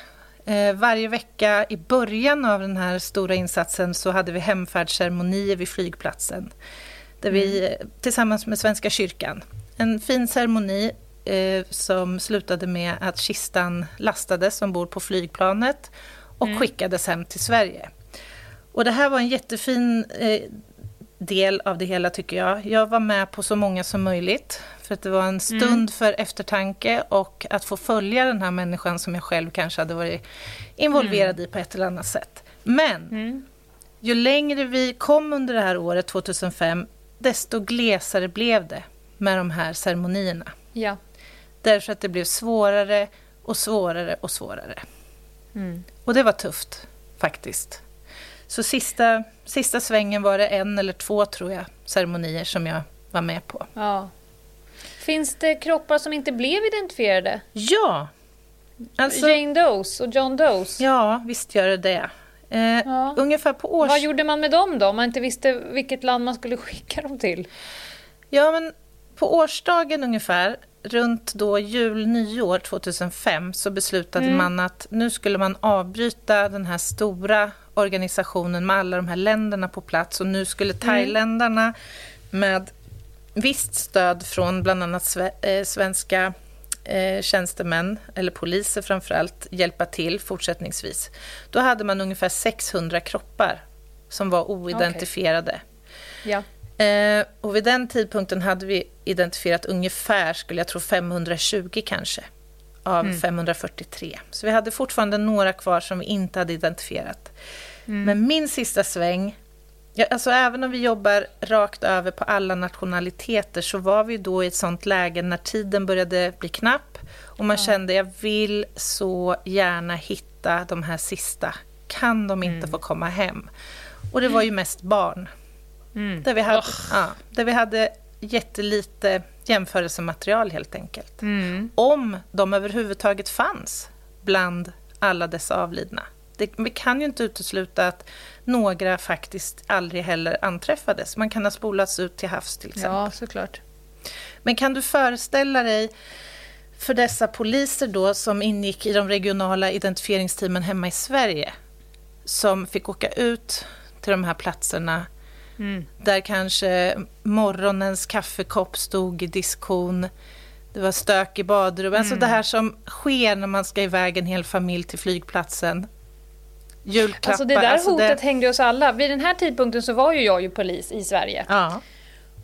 varje vecka i början av den här stora insatsen så hade vi hemfärdsceremonier vid flygplatsen. Där mm. vi tillsammans med Svenska kyrkan, en fin ceremoni eh, som slutade med att kistan lastades ombord på flygplanet och mm. skickades hem till Sverige. Och det här var en jättefin eh, del av det hela tycker jag. Jag var med på så många som möjligt. För att det var en stund mm. för eftertanke och att få följa den här människan som jag själv kanske hade varit involverad mm. i på ett eller annat sätt. Men mm. ju längre vi kom under det här året, 2005, desto glesare blev det med de här ceremonierna. Ja. Därför att det blev svårare och svårare och svårare. Mm. Och det var tufft, faktiskt. Så sista, sista svängen var det en eller två, tror jag, ceremonier som jag var med på. Ja. Finns det kroppar som inte blev identifierade? Ja! Alltså, Jane Does och John Does? Ja, visst gör det det. Eh, ja. Ungefär på års... Vad gjorde man med dem då, om man inte visste vilket land man skulle skicka dem till? Ja, men på årsdagen ungefär, runt då jul, nyår 2005, så beslutade mm. man att nu skulle man avbryta den här stora organisationen med alla de här länderna på plats och nu skulle mm. thailändarna med visst stöd från bland annat eh, svenska eh, tjänstemän, eller poliser framförallt, hjälpa till fortsättningsvis. Då hade man ungefär 600 kroppar som var oidentifierade. Okay. Ja. Eh, och vid den tidpunkten hade vi identifierat ungefär, skulle jag tro, 520 kanske, av mm. 543. Så vi hade fortfarande några kvar som vi inte hade identifierat. Mm. Men min sista sväng, ja, alltså även om vi jobbar rakt över på alla nationaliteter så var vi då i ett sånt läge när tiden började bli knapp och man ja. kände jag vill så gärna hitta de här sista. Kan de inte mm. få komma hem? Och det var ju mest barn. Mm. Där, vi hade, oh. ja, där vi hade jättelite jämförelsematerial helt enkelt. Mm. Om de överhuvudtaget fanns bland alla dessa avlidna. Det, vi kan ju inte utesluta att några faktiskt aldrig heller anträffades. Man kan ha spolats ut till havs till exempel. Ja, såklart. Men kan du föreställa dig för dessa poliser då som ingick i de regionala identifieringsteamen hemma i Sverige som fick åka ut till de här platserna mm. där kanske morgonens kaffekopp stod i diskon. Det var stök i badrummet. Alltså mm. Alltså det här som sker när man ska iväg en hel familj till flygplatsen. Julklappar. Alltså det där alltså hotet det... hängde oss alla. Vid den här tidpunkten så var ju jag ju polis i Sverige. Ja.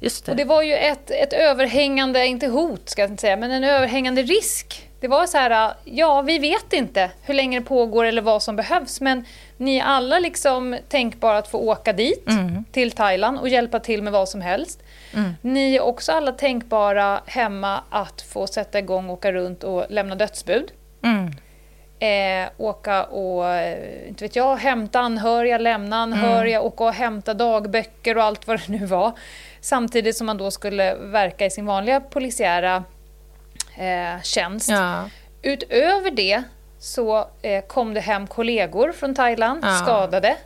Just det. Och det var ju ett, ett överhängande, inte hot ska jag inte säga, men en överhängande risk. Det var så här, ja vi vet inte hur länge det pågår eller vad som behövs men ni är alla liksom tänkbara att få åka dit mm. till Thailand och hjälpa till med vad som helst. Mm. Ni är också alla tänkbara hemma att få sätta igång, åka runt och lämna dödsbud. Mm. Eh, åka och, eh, inte vet jag, hämta anhöriga, lämna anhöriga, mm. åka och hämta dagböcker och allt vad det nu var. Samtidigt som man då skulle verka i sin vanliga polisiära eh, tjänst. Ja. Utöver det så eh, kom det hem kollegor från Thailand, ja. skadade,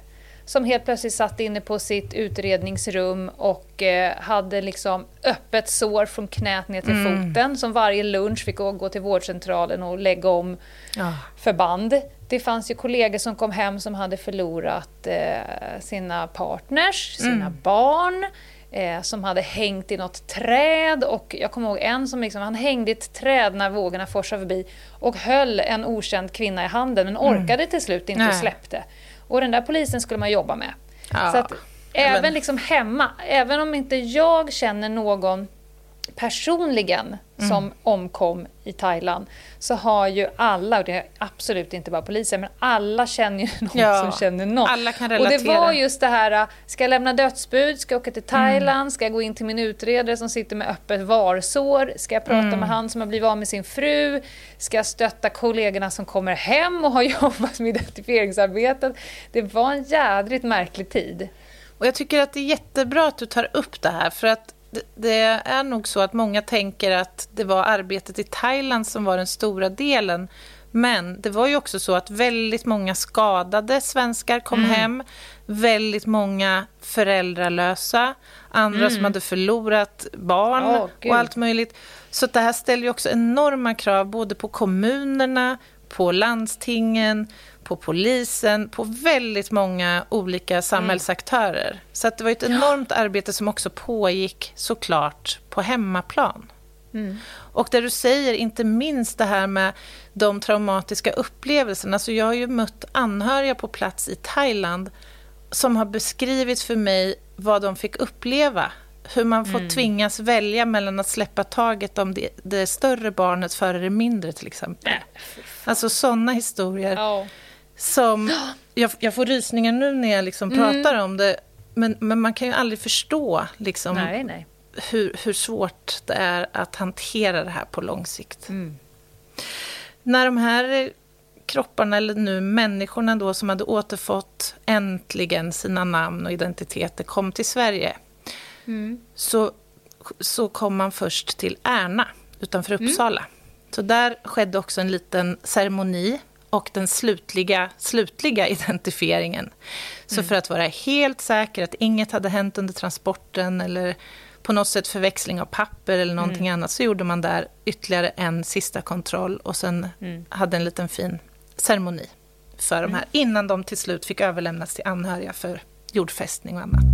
som helt plötsligt satt inne på sitt utredningsrum och eh, hade liksom öppet sår från knät ner till mm. foten, som varje lunch fick gå till vårdcentralen och lägga om ja. förband. Det fanns ju kollegor som kom hem som hade förlorat eh, sina partners, sina mm. barn, eh, som hade hängt i något träd och jag kommer ihåg en som liksom, han hängde i ett träd när vågorna forsade förbi och höll en okänd kvinna i handen men mm. orkade mm. till slut inte och släppte. Och den där polisen skulle man jobba med. Ja. Så att, även men... liksom hemma, även om inte jag känner någon personligen mm. som omkom i Thailand så har ju alla, och det är absolut inte bara poliser, men alla känner ju någon ja, som känner någon. Alla kan relatera. Och det var just det här, ska jag lämna dödsbud, ska jag åka till Thailand, mm. ska jag gå in till min utredare som sitter med öppet varsår, ska jag prata mm. med han som har blivit av med sin fru, ska jag stötta kollegorna som kommer hem och har jobbat med identifieringsarbetet. Det var en jädrigt märklig tid. Och jag tycker att det är jättebra att du tar upp det här, för att det är nog så att många tänker att det var arbetet i Thailand som var den stora delen. Men det var ju också så att väldigt många skadade svenskar kom mm. hem. Väldigt många föräldralösa, andra mm. som hade förlorat barn oh, och allt möjligt. Så det här ställer ju också enorma krav både på kommunerna, på landstingen, på polisen, på väldigt många olika samhällsaktörer. Mm. Så att det var ett enormt ja. arbete som också pågick såklart på hemmaplan. Mm. Och där du säger, inte minst det här med de traumatiska upplevelserna. Alltså jag har ju mött anhöriga på plats i Thailand som har beskrivit för mig vad de fick uppleva. Hur man får mm. tvingas välja mellan att släppa taget om det, det större barnet före det mindre till exempel. Äh, alltså sådana historier. Oh som... Jag, jag får rysningar nu när jag liksom mm. pratar om det. Men, men man kan ju aldrig förstå liksom, nej, nej. Hur, hur svårt det är att hantera det här på lång sikt. Mm. När de här kropparna, eller nu människorna då som hade återfått äntligen sina namn och identiteter kom till Sverige mm. så, så kom man först till Ärna utanför mm. Uppsala. Mm. Så där skedde också en liten ceremoni och den slutliga, slutliga identifieringen. Så mm. för att vara helt säker att inget hade hänt under transporten eller på något sätt förväxling av papper eller någonting mm. annat, så gjorde man där ytterligare en sista kontroll och sen mm. hade en liten fin ceremoni för de här, innan de till slut fick överlämnas till anhöriga för jordfästning och annat.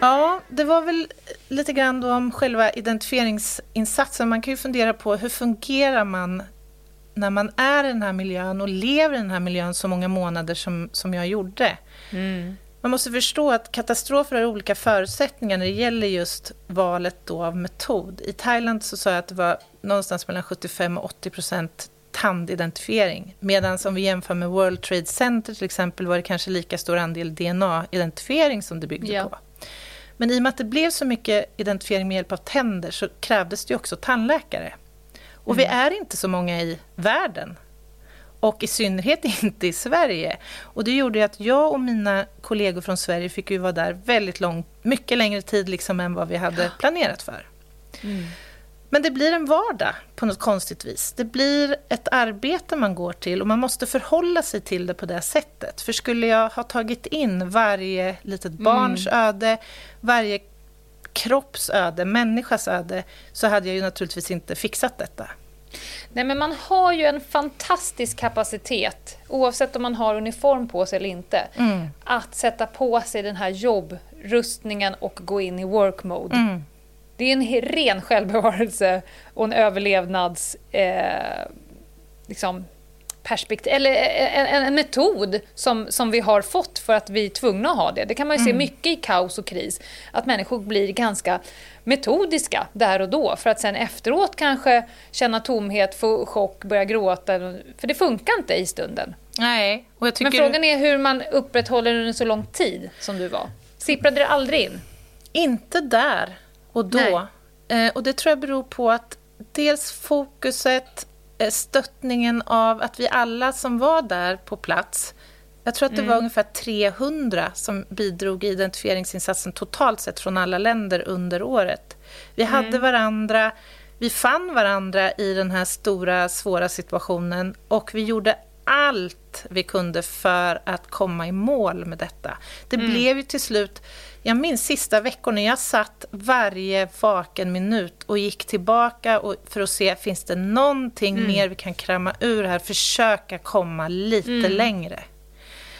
Ja, det var väl lite grann då om själva identifieringsinsatsen. Man kan ju fundera på hur fungerar man när man är i den här miljön och lever i den här miljön så många månader som, som jag gjorde. Mm. Man måste förstå att katastrofer har olika förutsättningar när det gäller just valet då av metod. I Thailand så sa jag att det var någonstans mellan 75 och 80 procent tandidentifiering. Medan om vi jämför med World Trade Center till exempel var det kanske lika stor andel DNA-identifiering som det byggde ja. på. Men i och med att det blev så mycket identifiering med hjälp av tänder så krävdes det också tandläkare. Och mm. vi är inte så många i världen. Och i synnerhet inte i Sverige. Och det gjorde att jag och mina kollegor från Sverige fick ju vara där väldigt lång, mycket längre tid liksom än vad vi hade planerat för. Mm. Men det blir en vardag på något konstigt vis. Det blir ett arbete man går till och man måste förhålla sig till det på det sättet. För skulle jag ha tagit in varje litet barns mm. öde, varje kropps öde, människas öde, så hade jag ju naturligtvis inte fixat detta. Nej, men man har ju en fantastisk kapacitet, oavsett om man har uniform på sig eller inte, mm. att sätta på sig den här jobbrustningen och gå in i work mode. Mm. Det är en ren självbevarelse och en överlevnads... Eh, liksom, perspektiv, eller en, en, metod som, som vi har fått för att vi är tvungna att ha det. Det kan man ju mm. se mycket i kaos och kris, att människor blir ganska metodiska där och då för att sen efteråt kanske känna tomhet, få chock, börja gråta. För det funkar inte i stunden. Nej. Och jag tycker... Men frågan är hur man upprätthåller det under så lång tid som du var. Sipprade det aldrig in? Inte där och då. Eh, och det tror jag beror på att dels fokuset, eh, stöttningen av att vi alla som var där på plats jag tror att det mm. var ungefär 300 som bidrog i identifieringsinsatsen totalt sett från alla länder under året. Vi mm. hade varandra, vi fann varandra i den här stora, svåra situationen och vi gjorde allt vi kunde för att komma i mål med detta. Det mm. blev ju till slut jag minns sista veckorna, jag satt varje vaken minut och gick tillbaka och, för att se, finns det någonting mm. mer vi kan kramma ur här? Försöka komma lite mm. längre.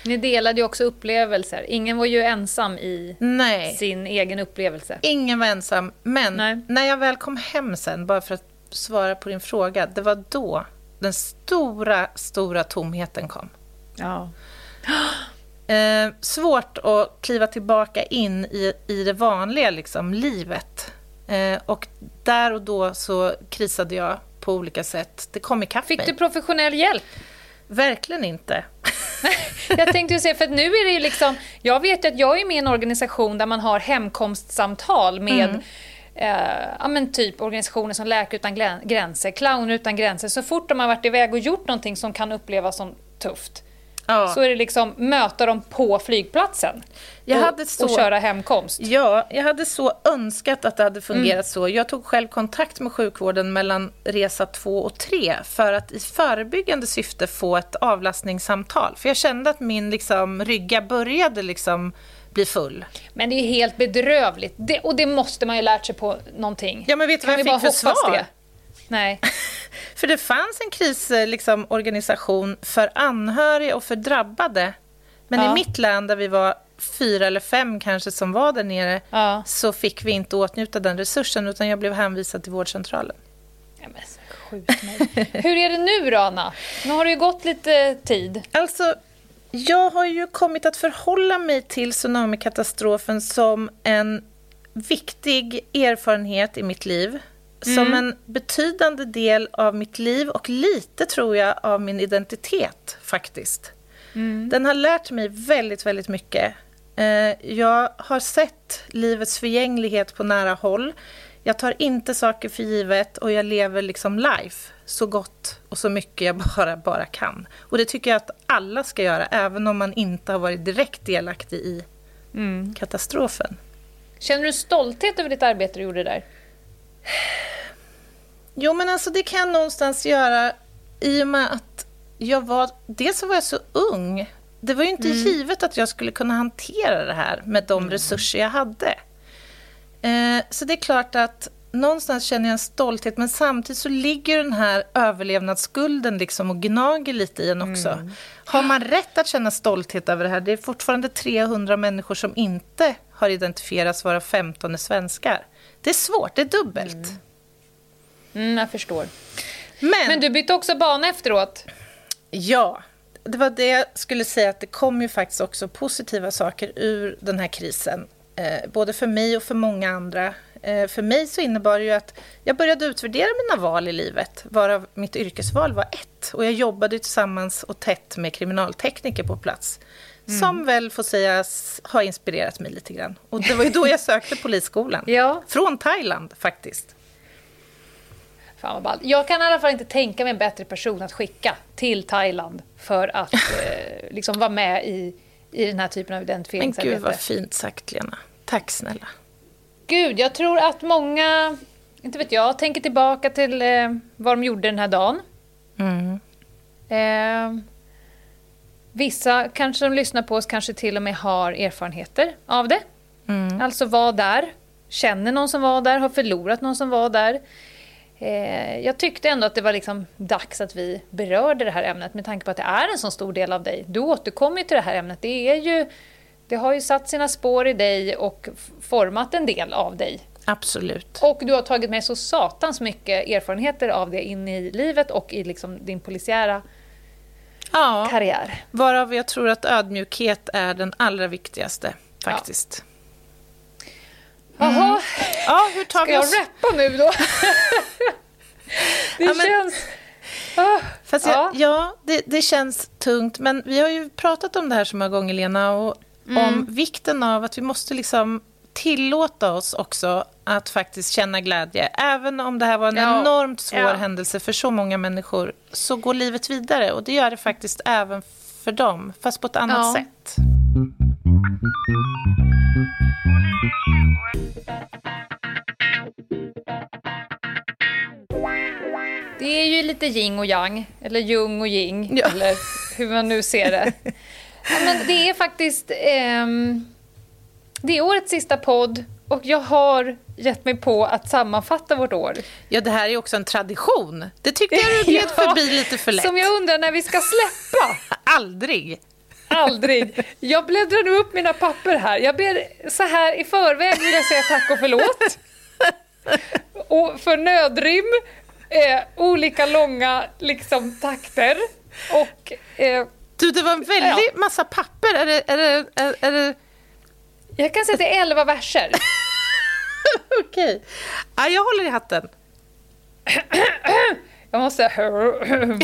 Ni delade ju också upplevelser. Ingen var ju ensam i Nej. sin egen upplevelse. Ingen var ensam. Men Nej. när jag väl kom hem sen, bara för att svara på din fråga, det var då den stora, stora tomheten kom. Ja. Eh, svårt att kliva tillbaka in i, i det vanliga liksom, livet. Eh, och där och då så krisade jag på olika sätt. Det kom ikapp Fick mig. du professionell hjälp? Verkligen inte. jag tänkte ju säga, för nu är det ju liksom... Jag vet ju att jag är med i en organisation där man har hemkomstsamtal med mm. Eh, ja, men typ organisationer som Läkare utan gränser, Clowner utan gränser. Så fort de har varit iväg och gjort någonting som kan upplevas som tufft ja. så är det liksom möta dem på flygplatsen. Och, så, och köra hemkomst. Ja, jag hade så önskat att det hade fungerat mm. så. Jag tog själv kontakt med sjukvården mellan resa två och tre för att i förebyggande syfte få ett avlastningssamtal. För jag kände att min liksom, rygga började liksom bli full. Men det är helt bedrövligt. Det, och det måste man ju lärt sig på någonting. Ja, men vet du vad jag fick för svar? Det? Nej. för det fanns en krisorganisation liksom, för anhöriga och för drabbade. Men ja. i mitt län, där vi var fyra eller fem kanske som var där nere, ja. så fick vi inte åtnjuta den resursen, utan jag blev hänvisad till vårdcentralen. Ja, men, Hur är det nu då, Anna? Nu har det ju gått lite tid. Alltså, jag har ju kommit att förhålla mig till tsunamikatastrofen som en viktig erfarenhet i mitt liv. Mm. Som en betydande del av mitt liv och lite, tror jag, av min identitet faktiskt. Mm. Den har lärt mig väldigt, väldigt mycket. Eh, jag har sett livets förgänglighet på nära håll. Jag tar inte saker för givet och jag lever liksom life så gott och så mycket jag bara, bara kan. Och det tycker jag att alla ska göra, även om man inte har varit direkt delaktig i mm. katastrofen. Känner du stolthet över ditt arbete du gjorde där? Jo, men alltså det kan jag någonstans göra i och med att jag var, dels så var jag så ung. Det var ju inte mm. givet att jag skulle kunna hantera det här med de mm. resurser jag hade. Eh, så det är klart att någonstans känner jag en stolthet, men samtidigt så ligger den här överlevnadsskulden liksom och gnager lite i en också. Mm. Har man rätt att känna stolthet över det här? Det är fortfarande 300 människor som inte har identifierats, vara 15 är svenskar. Det är svårt, det är dubbelt. Mm. Mm, jag förstår. Men, Men du bytte också bana efteråt. Ja, det var det jag skulle säga att det kom ju faktiskt också positiva saker ur den här krisen. Eh, både för mig och för många andra. Eh, för mig så innebar det ju att jag började utvärdera mina val i livet, varav mitt yrkesval var ett. Och jag jobbade tillsammans och tätt med kriminaltekniker på plats. Mm. Som väl får sägas ha inspirerat mig lite grann. Och det var ju då jag sökte polisskolan. ja. Från Thailand faktiskt. Fan vad. Jag kan i alla fall inte tänka mig en bättre person att skicka till Thailand för att eh, liksom vara med i, i den här typen av identifieringsarbete. Men gud vad fint sagt Lena. Tack snälla. Gud, jag tror att många, inte vet jag, tänker tillbaka till eh, vad de gjorde den här dagen. Mm. Eh, vissa kanske de lyssnar på oss kanske till och med har erfarenheter av det. Mm. Alltså var där, känner någon som var där, har förlorat någon som var där. Eh, jag tyckte ändå att det var liksom dags att vi berörde det här ämnet med tanke på att det är en så stor del av dig. Du återkommer ju till det här ämnet. Det, är ju, det har ju satt sina spår i dig och format en del av dig. Absolut. Och du har tagit med så satans mycket erfarenheter av det in i livet och i liksom din polisiära ja, karriär. Varav jag tror att ödmjukhet är den allra viktigaste, faktiskt. Ja. Jaha. Mm. Ja, hur tar Ska jag oss... rappa nu då? det ja, men... känns... Ah, Fast ja, jag, ja det, det, känns tungt. Men vi har ju pratat om det här så många gånger, Lena. Och mm. Om vikten av att vi måste liksom tillåta oss också att faktiskt känna glädje. Även om det här var en ja. enormt svår ja. händelse för så många människor så går livet vidare. Och det gör det faktiskt även för dem, fast på ett annat ja. sätt. Det är ju lite yin och yang, eller jung och ying, ja. eller hur man nu ser det. Ja, men det är faktiskt... Eh, det är årets sista podd och jag har gett mig på att sammanfatta vårt år. Ja, det här är också en tradition. Det tyckte jag du gled ja, förbi lite för lätt. Som jag undrar när vi ska släppa. Aldrig. Aldrig. Jag bläddrar nu upp mina papper här. Jag ber så här i förväg vill jag säga tack och förlåt. Och för nödrim, eh, olika långa liksom, takter. Och, eh, du, det var en väldig massa papper. Är det, är det, är, är det... Jag kan säga att det är elva verser. Okej. Okay. Ja, jag håller i hatten. jag måste...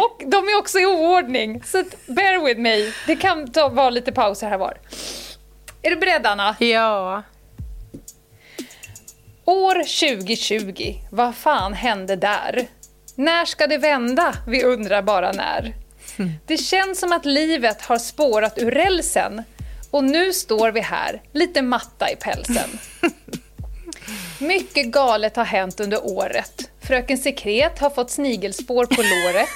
Och de är också i oordning, så bear with me. Det kan ta, vara lite pauser här var. Är du beredd, Anna? Ja. År 2020, vad fan hände där? När ska det vända? Vi undrar bara när. Det känns som att livet har spårat ur rälsen och nu står vi här, lite matta i pälsen. Mycket galet har hänt under året. Fröken Sekret har fått snigelspår på låret.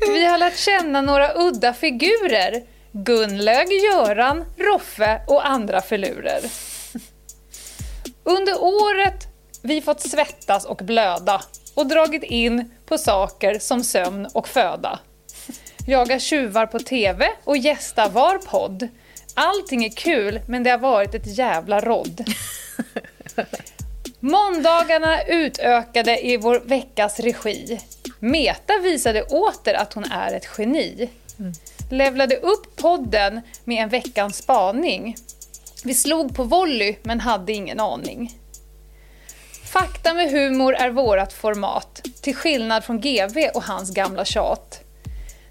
Vi har lärt känna några udda figurer. Gunlög, Göran, Roffe och andra filurer. Under året vi fått svettas och blöda och dragit in på saker som sömn och föda. Jaga tjuvar på TV och gästa var podd. Allting är kul, men det har varit ett jävla rodd. Måndagarna utökade i vår veckas regi. Meta visade åter att hon är ett geni. Mm. Levlade upp podden med en veckans spaning. Vi slog på volley, men hade ingen aning. Fakta med humor är vårat format, till skillnad från GV och hans gamla tjat.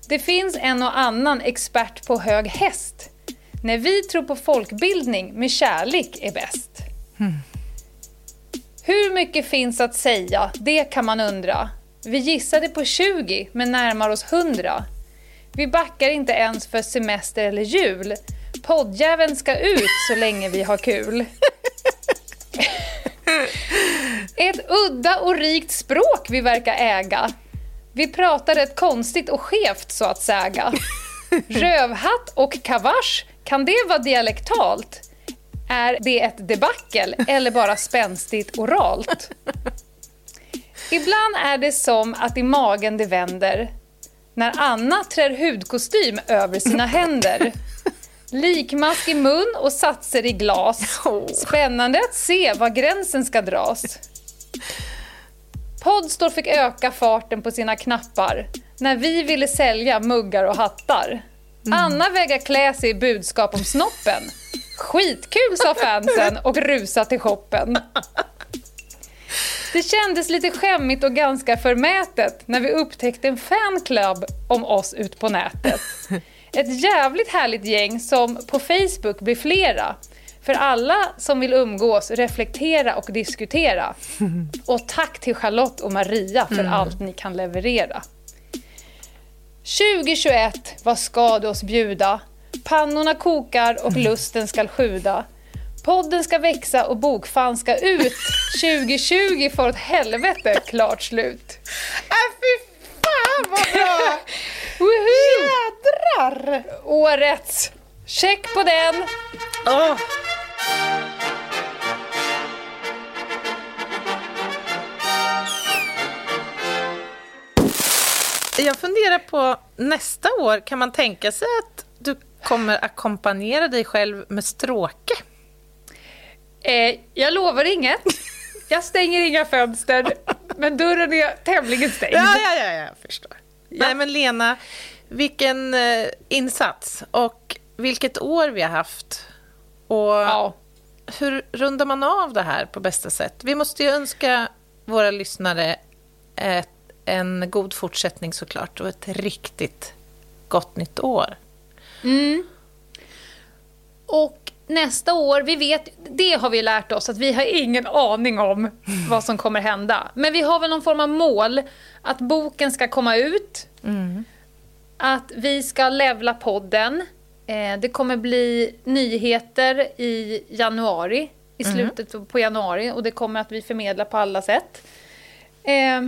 Det finns en och annan expert på hög häst. När vi tror på folkbildning med kärlek är bäst. Mm. Hur mycket finns att säga? Det kan man undra. Vi gissade på 20, men närmar oss 100. Vi backar inte ens för semester eller jul. Poddjäveln ska ut så länge vi har kul. Ett udda och rikt språk vi verkar äga. Vi pratar rätt konstigt och skevt så att säga. Rövhatt och kavasch, kan det vara dialektalt? Är det ett debacle eller bara spänstigt oralt? Ibland är det som att i magen det vänder när Anna trär hudkostym över sina händer. Likmask i mun och satser i glas. Spännande att se var gränsen ska dras. Podstore fick öka farten på sina knappar när vi ville sälja muggar och hattar. Anna vägrar klä sig i budskap om snoppen. Skitkul, sa fansen och rusa till shoppen. Det kändes lite skämmigt och ganska förmätet när vi upptäckte en fanclub om oss ut på nätet. Ett jävligt härligt gäng som på Facebook blir flera. För alla som vill umgås, reflektera och diskutera. Och tack till Charlotte och Maria för allt ni kan leverera. 2021, vad ska du oss bjuda? Pannorna kokar och lusten ska sjuda. Podden ska växa och bokfan ska ut. 2020 får åt helvete klart slut. Äh, fy fan vad bra! Jädrar! Årets. Check på den. Åh. Jag funderar på nästa år, kan man tänka sig att du kommer ackompanjera dig själv med stråke? Eh, jag lovar inget. Jag stänger inga fönster, men dörren är tämligen stängd. Ja, ja, ja, jag förstår. Nej, men Lena, vilken eh, insats och vilket år vi har haft. Och Ja. hur rundar man av det här på bästa sätt? Vi måste ju önska våra lyssnare ett, en god fortsättning såklart och ett riktigt gott nytt år. Och nästa år, vi vet, det har vi lärt oss, att vi har ingen aning om vad som kommer hända. Men vi har väl någon form av mål, att boken ska komma ut, att vi ska levla podden, det kommer bli nyheter i januari, i slutet på januari, och det kommer att vi förmedla på alla sätt. Eh,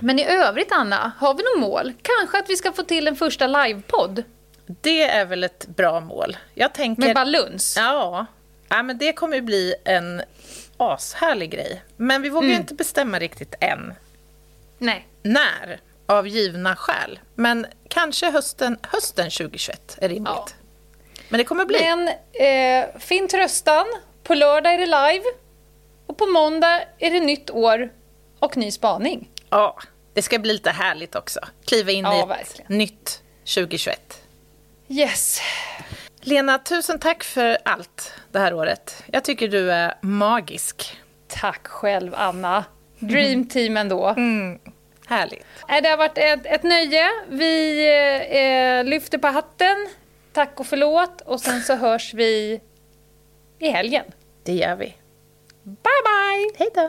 men i övrigt, Anna, har vi något mål? Kanske att vi ska få till en första livepodd Det är väl ett bra mål. Jag tänker... med baluns. Ja. ja, men det kommer ju bli en ashärlig grej. Men vi vågar ju inte bestämma riktigt än Nej. när, av givna skäl. Men kanske hösten, hösten 2021 är rimligt. Ja. Men det kommer bli. Men eh, finn tröstan. På lördag är det live. Och på måndag är det nytt år och ny spaning. Ja, det ska bli lite härligt också. Kliva in Ja, i ett verkligen. nytt 2021. Yes. Lena, tusen tack för allt det här året. Jag tycker du är magisk. Tack själv, Anna. Dream team ändå. Härligt. Det har varit ett, ett nöje. Vi eh, lyfter på hatten. Tack och förlåt. Och sen så hörs vi i helgen. Det gör vi. Bye, bye! Hej då.